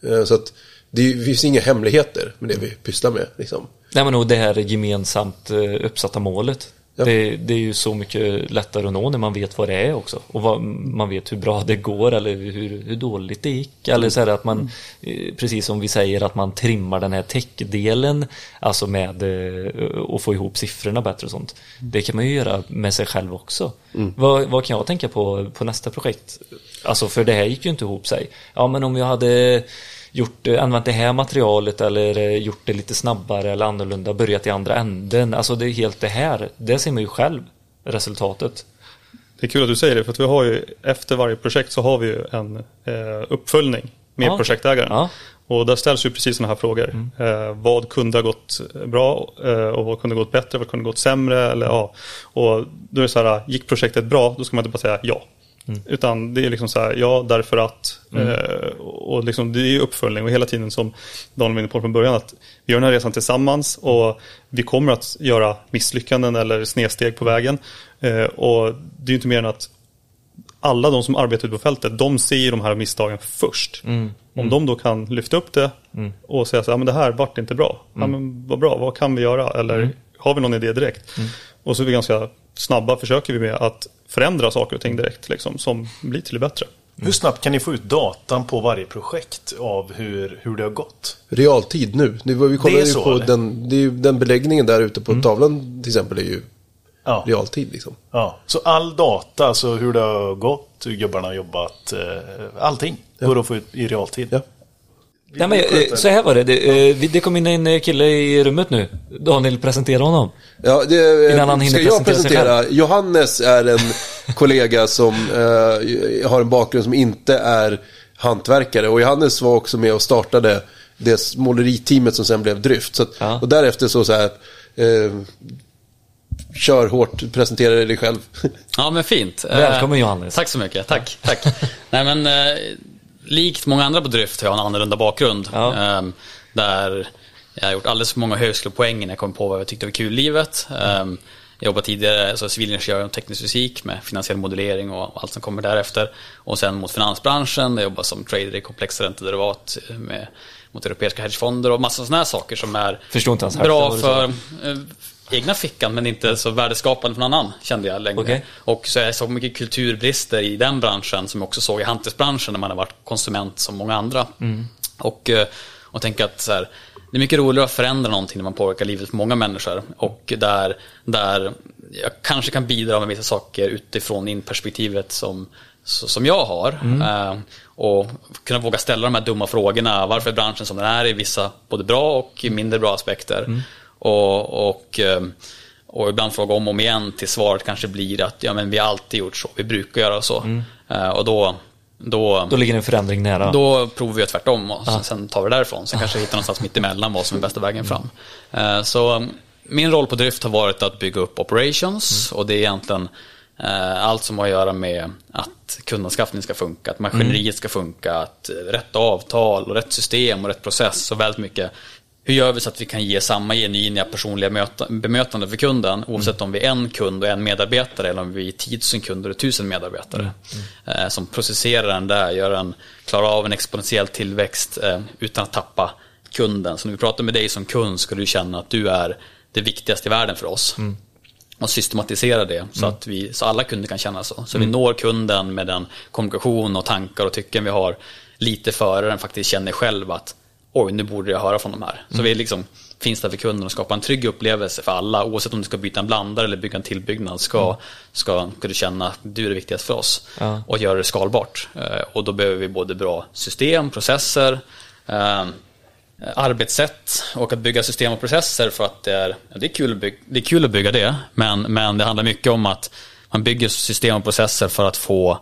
Eh, Så att det finns inga hemligheter med det vi pysslar med. Liksom. Nej men och det här gemensamt eh, uppsatta målet. Ja. Det, det är ju så mycket lättare att nå när man vet vad det är också. Och vad, man vet hur bra det går eller hur, hur dåligt det gick. Eller så att man, eh, precis som vi säger, att man trimmar den här tech-delen. Alltså med eh, att få ihop siffrorna bättre och sånt. Det kan man ju göra med sig själv också. Vad, vad kan jag tänka på på nästa projekt? Alltså för det här gick ju inte ihop sig. Ja men om jag hade gjort, eh, använt det här materialet eller eh, gjort det lite snabbare eller annorlunda, börjat i andra änden. Alltså det är helt det här, det ser man ju själv, resultatet. Det är kul att du säger det för att vi har ju efter varje projekt så har vi ju en eh, uppföljning med Ja, projektägaren. Ja. Och där ställs ju precis sådana här frågor. Eh, vad kunde ha gått bra eh, och vad kunde ha gått bättre, vad kunde ha gått sämre? Eller, ja. Och då är det så här, gick projektet bra, då ska man inte bara säga ja. Utan det är liksom så här, ja därför att. Eh, och liksom, det är uppföljning och hela tiden som Daniel var inne på från början att vi gör den här resan tillsammans och vi kommer att göra misslyckanden eller snedsteg på vägen. Eh, och det är ju inte mer än att alla de som arbetar ute på fältet, de ser ju de här misstagen först. Om de då kan lyfta upp det och säga så här, "Ja, men det här vart inte bra. Ja, men vad bra, vad kan vi göra? Eller har vi någon idé direkt? Och så är vi ganska snabba, försöker vi med att förändra saker och ting direkt, liksom, som blir till det bättre. Hur snabbt kan ni få ut datan på varje projekt av hur, hur det har gått? Realtid nu. Vi är ju så, på eller? Mm. den, det är ju, den beläggningen där ute på tavlan till exempel är ju Ja. realtid liksom. Ja. Så all data, alltså hur det har gått, hur gubbarna har jobbat, eh, allting går att få ut i realtid. Ja. Nej, men, eh, så här var det. Det, eh, det kom in en eh, kille i rummet nu. Daniel, presentera honom. Ja, det, Innan han hinner ska jag presentera sig presentera? Johannes är en kollega som eh, har en bakgrund som inte är hantverkare. Och Johannes var också med och startade det måleriteamet som sen blev Dryft. Så att, Ja. Och därefter så, så här, eh, kör hårt, presentera dig själv. Ja, men fint. Välkommen, Johannes. Tack så mycket. Tack. tack. Nej, men eh, likt många andra på Dryft har jag en annorlunda bakgrund. Ja. Eh, där jag har gjort alldeles för många högskolepoäng när jag kom på vad jag tyckte var kul i livet. Eh, jag jobbade tidigare som civilingenjör och teknisk fysik med finansiell modellering och allt som kommer därefter. Och sen mot finansbranschen, jag jobbade som trader i komplexa räntederivat eh, med, mot europeiska hedgefonder och massa sådana här saker som är bra för egna fickan men inte så värdeskapande för någon annan kände jag längre. Okej. Och så jag såg mycket kulturbrister i den branschen som jag också såg i hantverksbranschen när man har varit konsument som många andra. Och, eh, och tänker att så här, det är mycket roligare att förändra någonting när man påverkar livet för många människor. Och där, där jag kanske kan bidra med vissa saker utifrån in perspektivet som, så- som jag har. Eh, och kunna våga ställa de här dumma frågorna. Varför är branschen som den är i vissa både bra och mindre bra aspekter? Och, och, eh, och ibland fråga om och om igen till svaret kanske blir att ja, men vi har alltid gjort så, vi brukar göra så. Eh, och då, då, Då ligger en förändring nära. då provar vi att tvärtom och sen, sen tar vi det därifrån. Sen kanske vi hittar någonstans mitt emellan vad som är bästa vägen fram. Eh, Så um, min roll på Drift har varit att bygga upp operations och det är egentligen allt som har att göra med att kundanskaffning ska funka, att maskineriet ska funka, att rätt avtal och rätt system och rätt process och väldigt mycket hur gör vi så att vi kan ge samma genuina personliga möta, bemötande för kunden oavsett om vi är en kund och en medarbetare eller om vi är tusen kunder och tusen medarbetare. Eh, som processerar den där, gör en, klarar av en exponentiell tillväxt eh, utan att tappa kunden. Så när vi pratar med dig som kund ska du känna att du är det viktigaste i världen för oss. Och systematisera det så att vi, så alla kunder kan känna så. Så vi når kunden med den kommunikation och tankar och tycken vi har lite före den faktiskt känner själv att oj, nu borde jag höra från de här. Så vi liksom finns där för kunden och skapar en trygg upplevelse för alla. Oavsett om du ska byta en blandare eller bygga en tillbyggnad ska, ska, ska du känna att du är det viktigaste för oss. Ja. Och göra det skalbart. Eh, Och då behöver vi både bra system, processer, eh, arbetssätt och att bygga system och processer för att det är, det är, kul, att bygga, det är kul att bygga det. Men, men det handlar mycket om att man bygger system och processer för att få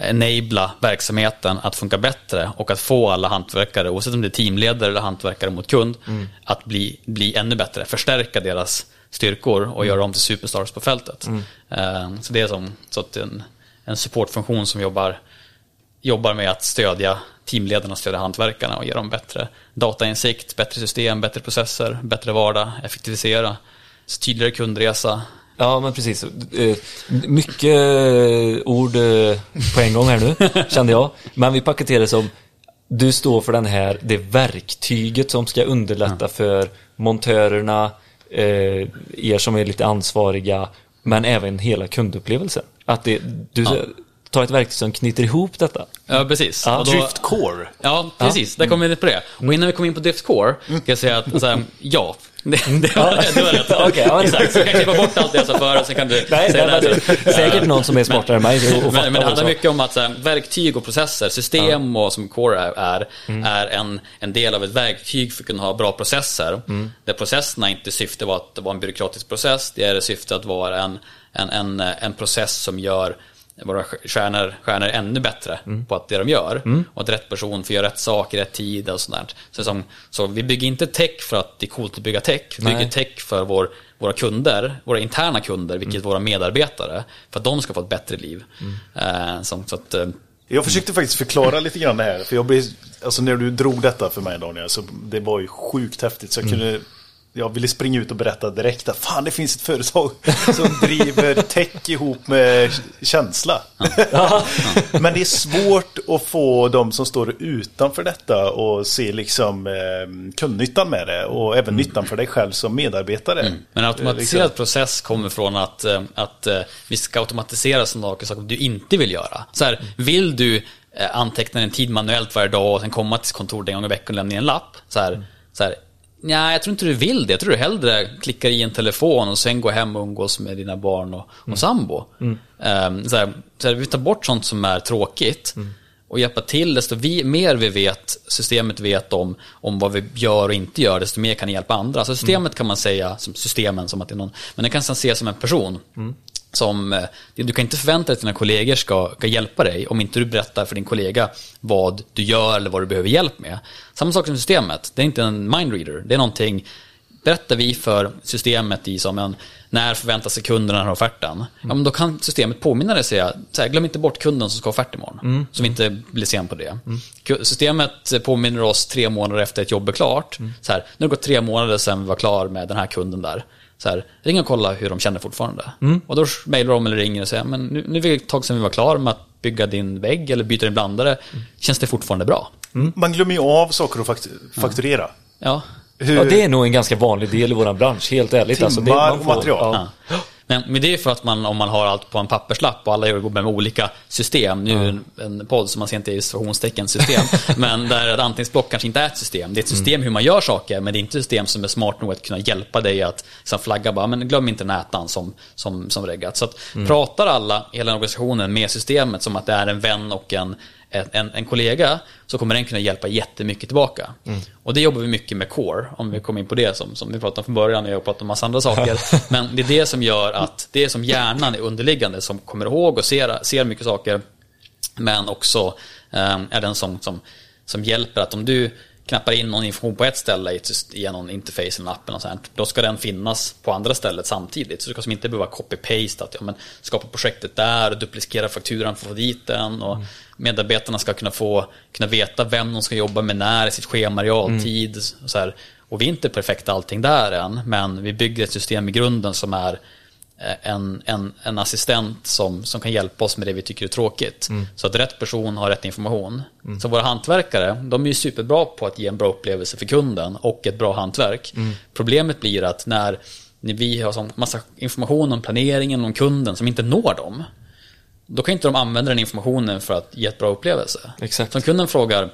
enabla verksamheten att funka bättre och att få alla hantverkare, oavsett om det är teamledare eller hantverkare mot kund, att bli, bli ännu bättre, förstärka deras styrkor och göra dem till superstars på fältet. Eh, Så det är som så att en, en supportfunktion som jobbar jobbar med att stödja teamledarna, stödja hantverkarna och ge dem bättre datainsikt, bättre system, bättre processer, bättre vardag, effektivisera, tydligare kundresa. Ja, men precis. Eh, Mycket eh, ord eh, på en gång här nu, kände jag. Men vi paketerar det som, du står för den här, det verktyget som ska underlätta för montörerna, er som är lite ansvariga, men även hela kundupplevelsen. Att det, du tar ett verktyg som knyter ihop detta. Ja, precis. Ja, då- Drift Core. Ja, precis. Där kommer vi in på det. Och innan vi kommer in på Drift Core, ska jag säga att så här, ja, det, det, var, det var rätt. Okej, ja, Exakt, så jag kan klippa bort allt det jag sa förut, så kan du Nej, säga det. det- sen. säkert någon som är smartare än mig och- men, men det handlar mycket om att så här, verktyg och processer, system och som Core är, är, är en, en del av ett verktyg för att kunna ha bra processer. Där processerna inte syfte var att vara en byråkratisk process, det är syfte att vara en, en, en, en process som gör våra stjärnor, stjärnor ännu bättre på att det de gör. Och att rätt person får göra rätt sak i rätt tid och sådär. Så, som, så vi bygger inte tech för att det är coolt att bygga tech. Vi Nej. bygger tech för vår, våra kunder, våra interna kunder, vilket våra medarbetare. För att de ska få ett bättre liv. Eh, som, så att, eh, Jag försökte faktiskt förklara lite grann det här. För jag blev, alltså när du drog detta för mig Daniel, så det var ju sjukt häftigt. Så jag kunde, jag ville springa ut och berätta direkt att fan det finns ett företag som driver tech ihop med känsla. Men det är svårt att få de som står utanför detta och se liksom eh, kundnyttan med det. Och även nyttan för dig själv som medarbetare. Men en Eh, automatiserad liksom. process kommer från att, eh, att eh, vi ska automatisera saker som du inte vill göra. Så här, vill du eh, anteckna en tid manuellt varje dag och sen komma till kontoret en gång i veckan och lämna en lapp? Så här, så här, Nej, jag tror inte du vill det. Jag tror du hellre klickar i en telefon och sen går hem och umgås med dina barn och, och sambo. Ehm, så här, så här, vi tar bort sånt som är tråkigt och hjälpa till. Desto vi, mer vi vet, systemet vet om, om vad vi gör och inte gör, desto mer kan det hjälpa andra. Så systemet kan man säga, som systemen som att det är någon, men det kan man se som en person. Som, eh, du kan inte förvänta dig att dina kollegor ska, ska hjälpa dig om inte du berättar för din kollega vad du gör eller vad du behöver hjälp med. Samma sak som systemet, det är inte en mindreader, det är någonting Berättar vi för systemet i som en när förväntar sig kunden den här offerten? Ja, men då kan systemet påminna dig och säga, så här, glöm inte bort kunden som ska ha offert imorgon. Så vi inte blir sen på det. Ku- Systemet påminner oss tre månader efter ett jobb är klart. Så här, nu har det gått tre månader sedan vi var klar med den här kunden där. Så här, ring och kolla hur de känner fortfarande. Och då mejlar de eller ringer och säger, men nu, nu är det ett tag sedan vi var klar med att bygga din vägg eller byta din blandare. Känns det fortfarande bra? Man glömmer ju av saker att fakt- fakturera. Ja, Hur, Ja, det är nog en ganska vanlig del i vår bransch, helt ärligt. Alltså, det, Timmar man och material. Ja. Men, men det är för att man, om man har allt på en papperslapp och alla jobbar med olika system. Nu är det en, en podd som man ser inte i situationstecken system. men där ett anteckningsblock kanske inte är ett system. Det är ett system hur man gör saker, men det är inte ett system som är smart nog att kunna hjälpa dig att liksom, flagga bara, men glöm inte nätan som, som, som reggat. Så att pratar alla, hela organisationen, med systemet som att det är en vän och en en, en, kollega så kommer den kunna hjälpa jättemycket tillbaka. Och det jobbar vi mycket med Core, om vi kommer in på det som, som vi pratade om från början, och jag har pratat om massa andra saker. Men det är det som gör att det är som hjärnan är underliggande som kommer ihåg och ser, ser mycket saker. Men också eh, är den som, som, som hjälper att om du knappar in någon information på ett ställe i, någon interface eller app eller sånt, då ska den finnas på andra stället samtidigt. Så du ska som inte behöva copy-paste, att ja, men, skapa projektet där duplicera fakturan för att få dit den. Och Medarbetarna ska kunna få kunna veta vem de ska jobba med när i sitt schema, realtid. Och, så här. och vi är inte perfekta allting där än, men vi bygger ett system i grunden som är en, en, en assistent som, som kan hjälpa oss med det vi tycker är tråkigt. Så att rätt person har rätt information. Så våra hantverkare, de är ju superbra på att ge en bra upplevelse för kunden och ett bra hantverk. Problemet blir att när, när vi har sån massa information om planeringen, om kunden som inte når dem. Då kan inte de använda den informationen för att ge ett bra upplevelse. Exakt. Så om kunden frågar,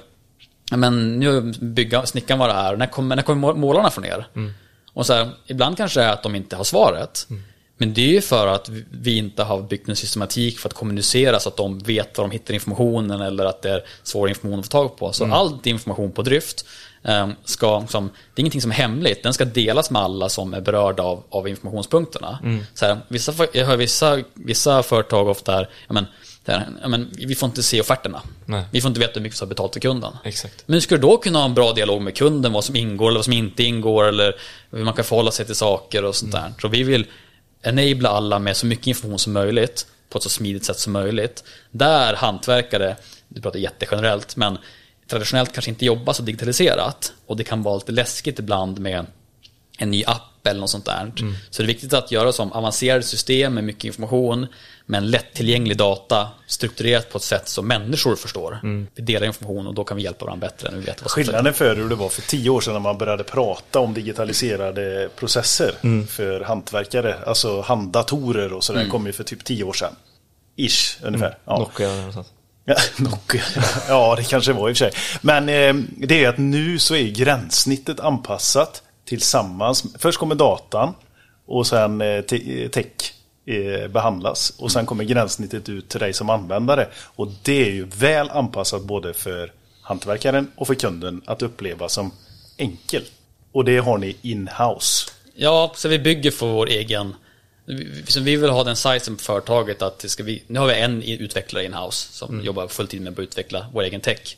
"Ja, men nu bygga, snickaren vara här, när kommer, när kommer målarna från er? Och så här, ibland kanske det är att de inte har svaret. Men det är ju för att vi inte har byggt en systematik för att kommunicera så att de vet var de hittar informationen eller att det är svår information att få tag på. Så all information på drift eh, ska, som, det är ingenting som är hemligt, den ska delas med alla som är berörda av, av informationspunkterna. Så här, vissa, jag hör vissa, vissa företag ofta här, ja, men, där, ja, men, vi får inte se offerterna. Nej. Vi får inte veta hur mycket vi har betalt till kunden. Exakt. Men hur ska du då kunna ha en bra dialog med kunden, vad som ingår eller vad som inte ingår eller hur man kan förhålla sig till saker och sånt där. Så vi vill enabla alla med så mycket information som möjligt på ett så smidigt sätt som möjligt. Där hantverkare, du pratar jättegenerellt, men traditionellt kanske inte jobbar så digitaliserat och det kan vara lite läskigt ibland med en ny app eller något sånt där. Så det är viktigt att göra som avancerade system med mycket information men lättillgänglig data strukturerat på ett sätt som människor förstår. Vi delar information och då kan vi hjälpa varandra bättre än vi vet vad Skillnaden för hur det var för tio år sedan när man började prata om digitaliserade processer för hantverkare. Alltså handdatorer och sådär kom ju för typ tio år sedan. Ish, ungefär. Ja. Nokia eller något sånt. Ja, Nokia. Ja, det kanske var i och för sig. Men eh, det är att nu så är gränssnittet anpassat tillsammans. Först kommer datan och sen eh, te- tech behandlas. Och sen kommer gränssnittet ut till dig som användare. Och det är ju väl anpassat både för hantverkaren och för kunden att uppleva som enkel. Och det har ni in-house. Ja, så vi bygger för vår egen vi, så vi vill ha den sizen på företaget att det ska vi, nu har vi en utvecklare in-house som jobbar fulltid med att utveckla vår egen tech.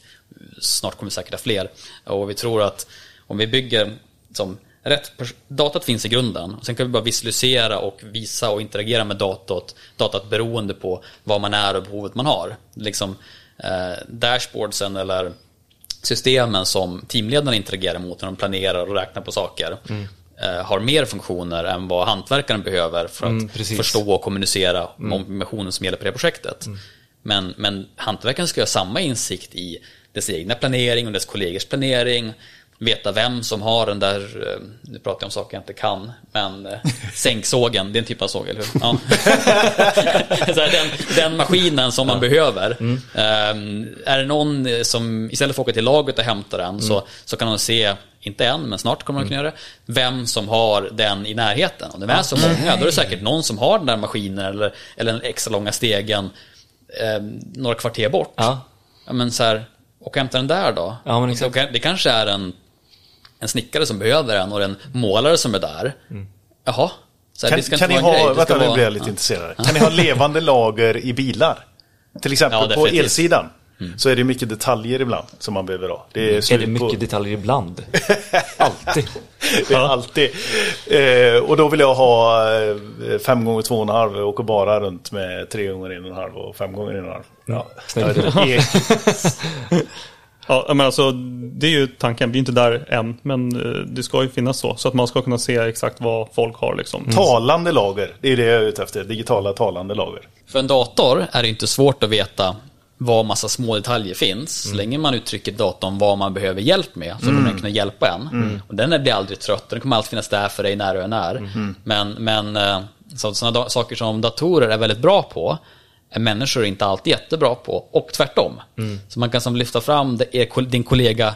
Snart kommer vi säkert ha fler. Och vi tror att om vi bygger som rätt datat finns i grunden. Och sen kan vi bara visualisera och visa och interagera med datat, datat beroende på vad man är och behovet man har. Liksom eh, dashboardsen eller systemen som teamledarna interagerar mot när de planerar och räknar på saker eh, har mer funktioner än vad hantverkaren behöver för att Mm, förstå och kommunicera om informationen som gäller på det projektet. Men, men hantverkaren ska ha samma insikt i dess egna planering och dess kollegors planering. Veta vem som har den där, eh, nu pratar jag om saker jag inte kan, men eh, sänksågen, det är en typ av såg, eller hur? Ja. den, den maskinen som man behöver. Ehm, är det någon eh, som, istället för att åka till laget och hämta den, så, så kan de se, inte än, men snart kommer de kunna göra det, vem som har den i närheten. Om det är så många, då är det säkert någon som har den där maskinen eller, eller den extra långa stegen ehm, några kvarter bort. Ja. Ja, men så här, och hämta den där då. Ja, men exakt. Det kanske är en, en snickare som behöver den och en målare som är där. Jaha. Så här, Kan, det ska kan ni grej, ha, det ska vänta nu vara- blir jag lite intresserad. Kan ni ha levande lager i bilar? Till exempel Ja, på definitivt. Mm. elsidan. Så är det mycket detaljer ibland som man behöver ha. Det är, Är slut det på- mycket detaljer ibland? Alltid. Det är alltid. Eh, och då vill jag ha eh, fem gånger två och en halv och åka bara runt med tre gånger en och en halv och fem gånger en och en halv. Ja. Ja, men alltså, det är ju tanken. Vi är inte där än, men eh, det ska ju finnas så. Så att man ska kunna se exakt vad folk har liksom. talande lager, det är det jag är ute efter. Digitala talande lager. För en dator är det inte svårt att veta var massa små detaljer finns. Så länge man uttrycker datorn vad man behöver hjälp med så kommer den kunna hjälpa en. Och den blir aldrig trött, den kommer alltid finnas där för dig när du än är. Men, men eh, så, sådana da- saker som datorer är väldigt bra på är människor inte alltid jättebra på och tvärtom. Så man kan som lyfta fram det, är, kol- din kollega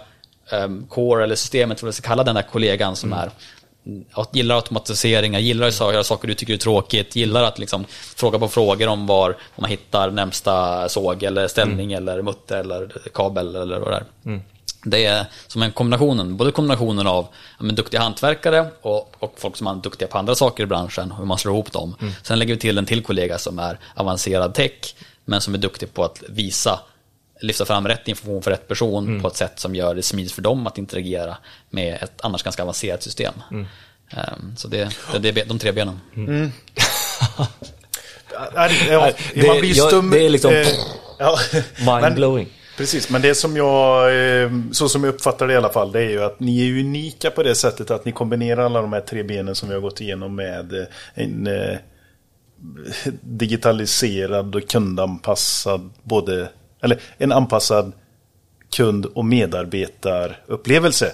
um, core eller systemet, vad du ska kalla den där kollegan som är ja, gillar automatiseringar, gillar att göra saker du tycker är tråkigt, gillar att liksom fråga på frågor om var man hittar närmsta såg eller ställning eller mutter eller kabel eller vad det är. Det är som en kombinationen, både kombinationen av men, duktiga hantverkare och, och folk som är duktiga på andra saker i branschen, hur man slår ihop dem. Sen lägger vi till en till kollega som är avancerad tech, men som är duktig på att visa lyfta fram rätt information för rätt person på ett sätt som gör det smidigt för dem att interagera med ett annars ganska avancerat system. Ehm, Så det, det, det är de tre benen. Det- ja, Det- man blir jag- stum. det är liksom- eh, ja. Mind-blowing. Precis, men det som jag, eh, så som jag uppfattar det i alla fall, det är ju att ni är unika på det sättet att ni kombinerar alla de här tre benen som vi har gått igenom med eh, en eh, digitaliserad och kundanpassad, både, eller en anpassad kund och medarbetarupplevelse.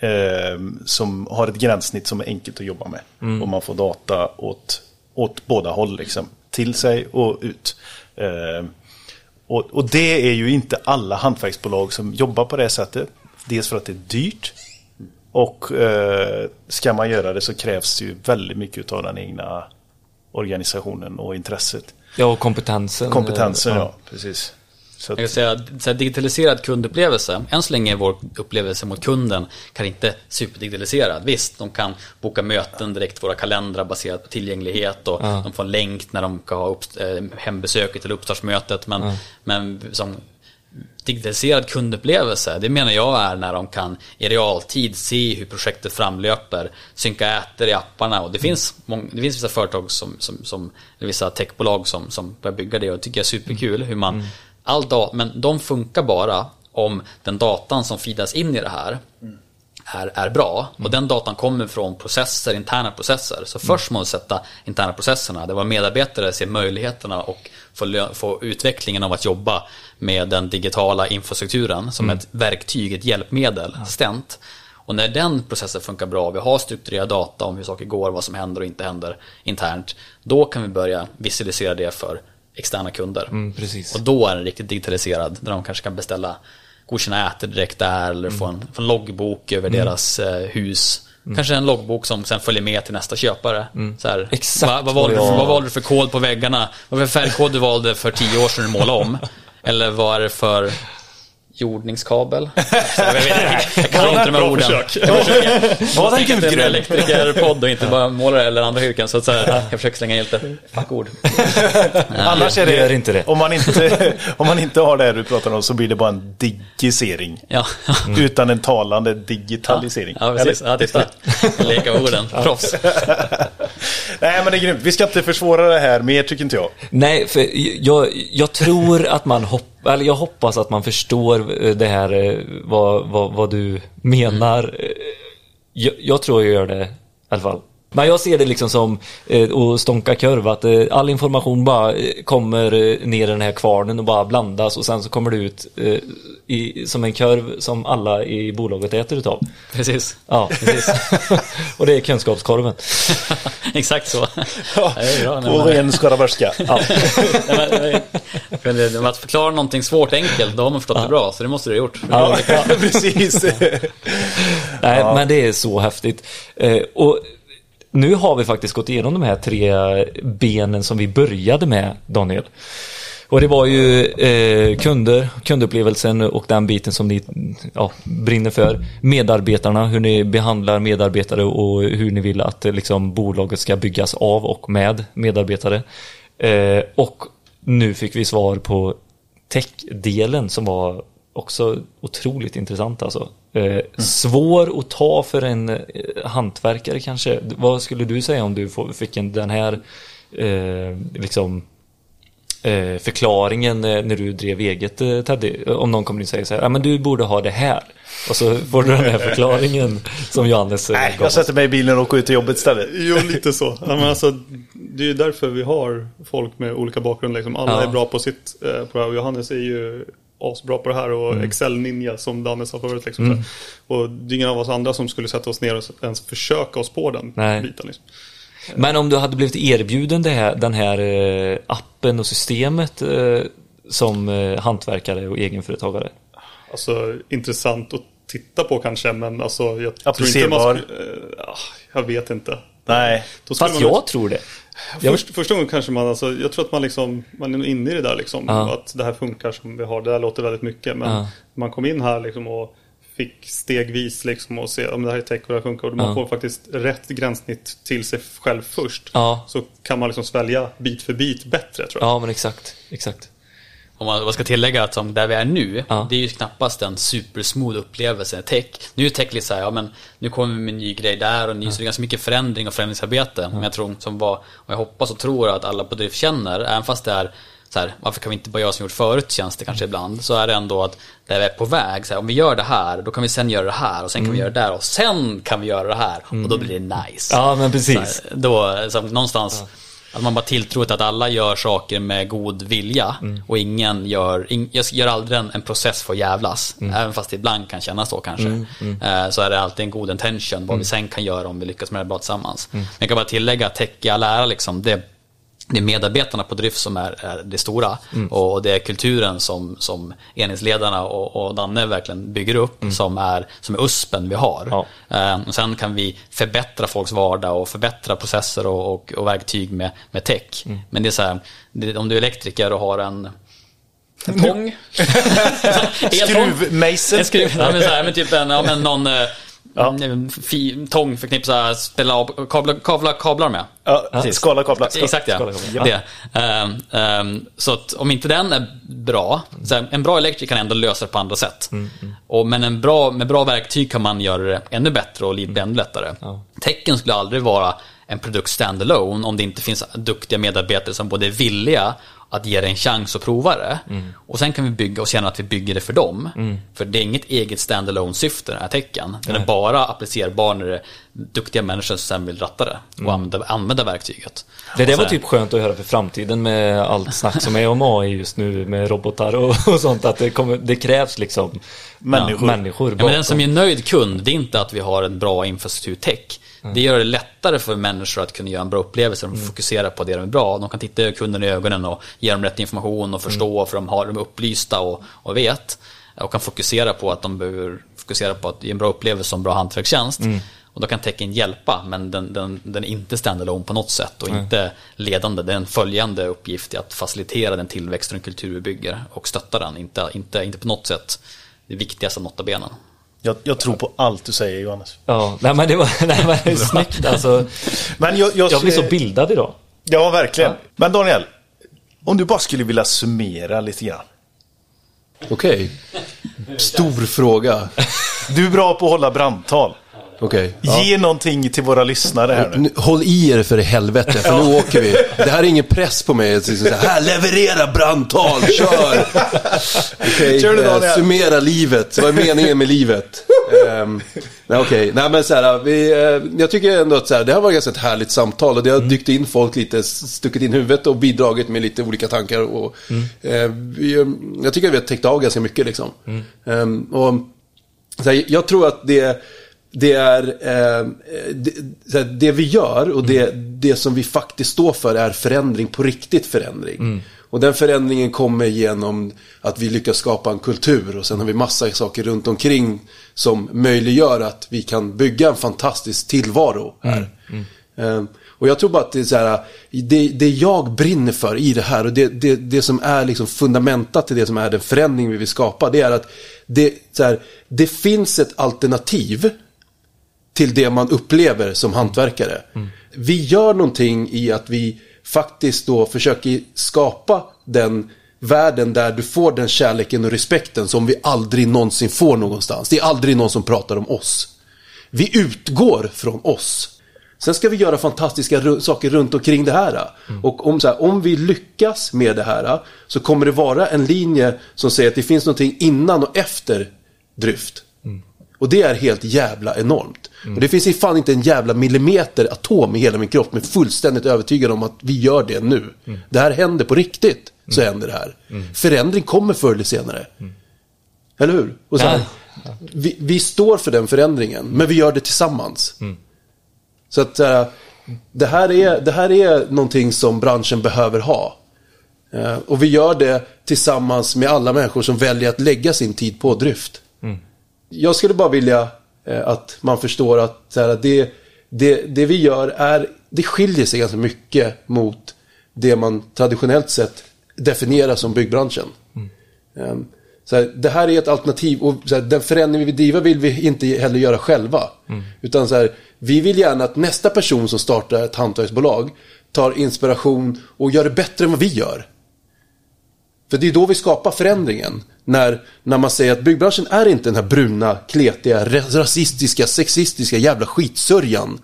Eh, som har ett gränssnitt som är enkelt att jobba med. Och man får data åt, åt båda håll, liksom. Till sig och ut. Eh, och, och det är ju inte alla hantverksbolag som jobbar på det sättet. Dels för att det är dyrt. Och eh, ska man göra det så krävs det ju väldigt mycket av den egna organisationen och intresset. Ja, och kompetensen. Kompetensen, eh, ja. Precis. Så att, Jag kan säga, så digitaliserad kundupplevelse, än så länge är vår upplevelse mot kunden kan inte superdigitaliserad. Visst, de kan boka möten direkt våra kalendrar baserat på tillgänglighet och de får en länk när de ska ha upp, eh, hembesöket eller uppstartsmötet. Men, men som digitaliserad kundupplevelse, det menar jag är när de kan i realtid se hur projektet framlöper, synka äter i apparna och det finns, mång- det finns vissa företag som, som, som vissa techbolag som, som börjar bygga det och det tycker jag är superkul hur man all da- men de funkar bara om den datan som feedas in i det här är, är bra. Och den datan kommer från processer, interna processer. Så först måste man sätta interna processerna där våra medarbetare ser möjligheterna och får, får utvecklingen av att jobba med den digitala infrastrukturen som ett verktyg, ett hjälpmedel, assistent. Och när den processen funkar bra, vi har strukturerad data om hur saker går, vad som händer och inte händer internt. Då kan vi börja visualisera det för externa kunder. Mm. Och då är den riktigt digitaliserad, där de kanske kan beställa godkänna äter direkt där eller få, en, få en loggbok över deras eh, hus. Kanske en loggbok som sen följer med till nästa köpare. Så här, Exakt vad, vad, valde för- vad valde du för kod på väggarna? Vad var för färgkod du valde för tio år sedan du målade om? Eller vad är det för jordningskabel. Så jag, vet, jag kan inte de här orden. försök. Jag försöker, Var det en gulgrön? elektrikerpodd och inte bara målare eller andra yrken. Så att så här, jag försöker slänga in lite fackord. Annars är det, Gör inte det. Om, man inte, om man inte har det här du pratar om så blir det bara en digisering. Ja, Utan en talande digitalisering. ja precis. Ja, titta. Leka med orden. Proffs. Nej men det är grymt. Vi ska inte försvåra det här mer tycker inte jag. Nej, för jag, jag tror att man hoppas, eller jag hoppas att man förstår eh, det här, eh, vad, vad, vad du menar. Mm. Jag, jag tror jag gör det i alla fall. Men jag ser det liksom som eh, att stånka kurv, att eh, all information bara eh, kommer ner i den här kvarnen och bara blandas och sen så kommer det ut i, som en kurv som alla i bolaget äter utav. Precis. Ja, precis. och det är kunskapskorven. Exakt så. Ja, det är bra. På ren skaraborgska. Ja. Nej, men, nej. Men det- Att förklara någonting svårt enkelt, då har man förstått det bra. Så det måste du ha gjort. Ja, ja. Precis. Nej, men det är så häftigt. Och nu har vi faktiskt gått igenom de här tre benen som vi började med, Daniel. Och det var ju eh, kunder, kundupplevelsen och den biten som ni ja, brinner för. Medarbetarna, hur ni behandlar medarbetare och hur ni vill att liksom, bolaget ska byggas av och med medarbetare. Eh, och nu fick vi svar på tech-delen som var också otroligt intressant alltså. Eh, Svår att ta för en eh, hantverkare kanske. Vad skulle du säga om du fick en, den här eh, liksom eh, förklaringen eh, när du drev eget eh, Teddy? Om någon kommer in och säger så här, ja men du borde ha det här. Och så får du den här förklaringen som Johannes Nej, gav jag sätter mig i bilen och åker ut till jobbet istället. Jo, lite så. Ja, men alltså, det är ju därför vi har folk med olika bakgrund. Liksom. Alla Ja. är bra på sitt eh, på Johannes är ju asbra på det här och Excel-ninja som Danne sa förut. Liksom. Och det är ingen av oss andra som skulle sätta oss ner och ens försöka oss på den Nej. biten. Liksom. Men om du hade blivit erbjuden det här, den här eh, appen och systemet eh, som eh, hantverkare och egenföretagare. Alltså intressant att titta på kanske, men alltså jag tror inte Applicerbar. man skulle, eh, ja, Jag vet inte. Nej. Fast man- jag tror det. Jag- Först, första gången kanske man, alltså, jag tror att man liksom, man är inne i det där liksom. Ja. Att det här funkar som vi har, det här låter väldigt mycket. Men Ja. man kom in här liksom och fick stegvis liksom och se om det här är tech och det här funkar. Och man får faktiskt rätt gränssnitt till sig själv först. Så kan man liksom svälja bit för bit bättre tror jag. Ja, men exakt. Exakt. Om man ska tillägga att som där vi är nu, Ja. det är ju knappast en supersmooth upplevelse. Tech, nu är tech lite så här, ja men nu kommer vi med en ny grej där och ny, så det är ganska mycket förändring och förändringsarbete. Men jag tror, som var, och jag hoppas och tror att alla på drift känner, även fast det är så här, varför kan vi inte bara göra som vi gjort förut känns det kanske ibland. Så är det ändå att där vi är på väg, så här, om vi gör det här, då kan vi sen göra det här och sen kan vi göra det där och sen kan vi göra det här. Och då blir det nice. Ja, men precis. Så här, då, så någonstans, att man bara tilltror till att alla gör saker med god vilja och ingen gör, ing, jag gör aldrig en, en process för att jävlas. Även fast det ibland kan kännas så kanske. Eh, så är det alltid en god intention vad vi sen kan göra om vi lyckas med det bra tillsammans. Men jag kan bara tillägga att all ära liksom, det det är medarbetarna på drift som är, är det stora och det är kulturen som, som enhetsledarna och, och Danne verkligen bygger upp som, är, som är USPen vi har. Ja. Eh, och sen kan vi förbättra folks vardag och förbättra processer och, och, och verktyg med, med tech. Men det är så här, det, om du är elektriker och har en en tång. Skruvmejsel. En skruv. Ja, men så här, men typ en, ja, men någon eh, en fi, tång för att så här, spela av kablar, kablar, kablar med. Ja, Precis. skala kablar. Exakt ja. skala kablar. Det. Ehm, ehm, så att om inte den är bra, så här, en bra elektriker kan ändå lösa det på andra sätt. Mm, Och, men en bra, med bra verktyg kan man göra det ännu bättre och lite ännu lättare. Ja. Tecken skulle aldrig vara en produkt standalone om det inte finns duktiga medarbetare som både är villiga att ge det en chans att prova det. Mm. Och sen kan vi bygga och känna att vi bygger det för dem. För det är inget eget standalone syfte den här tecken. Den är bara applicerbar när det är duktiga människor som sen vill ratta det och använda, använda verktyget. Det där var typ skönt att höra för framtiden med allt snack som är om AI just nu med robotar och, och sånt. Att det, kommer, det krävs liksom Människor. människor Ja, men den som är nöjd kund, det är inte att vi har en bra infrastruktur tech. Det gör det lättare för människor att kunna göra en bra upplevelse. De fokuserar på det de är bra. De kan titta kunden i ögonen och ge dem rätt information och förstå för de har de är upplysta och, och vet. Och kan fokusera på att de behöver fokusera på att ge en bra upplevelse som bra hantverkstjänst. Och då kan tecken hjälpa, men den, den, den är inte standalone på något sätt och inte ledande. Det är en följande uppgift i att facilitera den tillväxt och den kultur vi bygger och stötta den. Inte, inte, inte på något sätt det viktigaste notabenen. Jag, jag tror på allt du säger Johannes. Ja, nej men det var, nej, men det är snyggt alltså. Men jag, jag, Jag blir så bildad idag. Ja, verkligen. Ja. Men Daniel, om du bara skulle vilja summera lite grann. Okej. Stor fråga. Du är bra på att hålla brandtal. Okej. Ja. Ge någonting till våra lyssnare här nu. Håll i er för i helvete, för nu åker vi. Det här är ingen press på mig. liksom så här, här, leverera brandtal, kör! Okej, Kör eh, summera livet. Vad är meningen med livet? Um, nej, okej. Nej, men så här, vi, eh, jag tycker ändå att så här, det har varit ganska ett härligt samtal och det har dykt in folk lite, stuckit in huvudet och bidragit med lite olika tankar. Och, eh, vi, eh, jag tycker att vi har täckt av ganska mycket liksom. Ehm, och, så här, jag tror att det, det är eh, det, det vi gör och det, det som vi faktiskt står för är förändring på riktigt förändring. Och den förändringen kommer genom att vi lyckas skapa en kultur och sen har vi massa saker runt omkring som möjliggör att vi kan bygga en fantastisk tillvaro här. Eh, Och jag tror bara att det är så här, det, det jag brinner för i det här och det, det, det som är liksom fundamentat till det som är den förändring vi vill skapa, det är att det, så här, det finns ett alternativ till det man upplever som hantverkare. Vi gör någonting i att vi faktiskt då försöker skapa den världen där du får den kärleken och respekten som vi aldrig någonsin får någonstans. Det är aldrig någon som pratar om oss. Vi utgår från oss. Sen ska vi göra fantastiska saker runt omkring det här. Och om, så här, om vi lyckas med det här så kommer det vara en linje som säger att det finns någonting innan och efter dryft. Och det är helt jävla enormt. Och det finns i fan inte en jävla millimeter atom i hela min kropp. Men fullständigt övertygad om att vi gör det nu. Det här händer på riktigt. Så händer det här. Förändring kommer förr eller senare. Eller hur? Och så här, vi, vi står för den förändringen. Men vi gör det tillsammans. Så att eh, det, här är, det här är någonting som branschen behöver ha. Eh, och vi gör det tillsammans med alla människor som väljer att lägga sin tid på dryft. Jag skulle bara vilja eh, att man förstår att så här, det, det, det vi gör är, det skiljer sig ganska mycket mot det man traditionellt sett definierar som byggbranschen. Eh, så här, det här är ett alternativ och här, den förändring vi vill driva vill vi inte heller göra själva. Utan så här, vi vill gärna att nästa person som startar ett hantverksbolag tar inspiration och gör det bättre än vad vi gör. För det är då vi skapar förändringen. När, när man säger att byggbranschen är inte den här bruna, kletiga, ra- rasistiska, sexistiska jävla skitsörjan.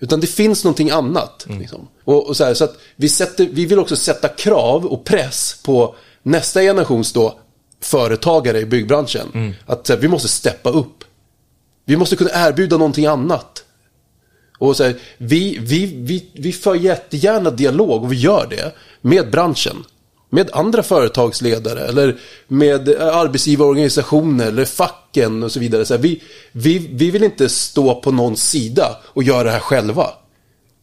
Utan det finns någonting annat. Liksom. Och, och så här, så att vi, sätter, vi vill också sätta krav och press på nästa generations då, företagare i byggbranschen. Att så här, vi måste steppa upp. Vi måste kunna erbjuda någonting annat. Och så här, vi, vi, vi, vi för jättegärna dialog och vi gör det med branschen. Med andra företagsledare eller med eh, arbetsgivarorganisationer eller facken och så vidare. Så här, vi, vi, vi vill inte stå på någon sida och göra det här själva.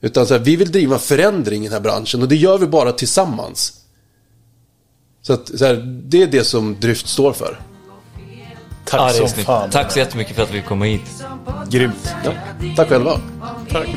Utan så här, vi vill driva förändring i den här branschen och det gör vi bara tillsammans. Så, att, så här, det är det som Dryft står för. Tack som snyggt. fan. Tack så jättemycket för att vi kom hit. Grymt. Ja, tack själva. Tack.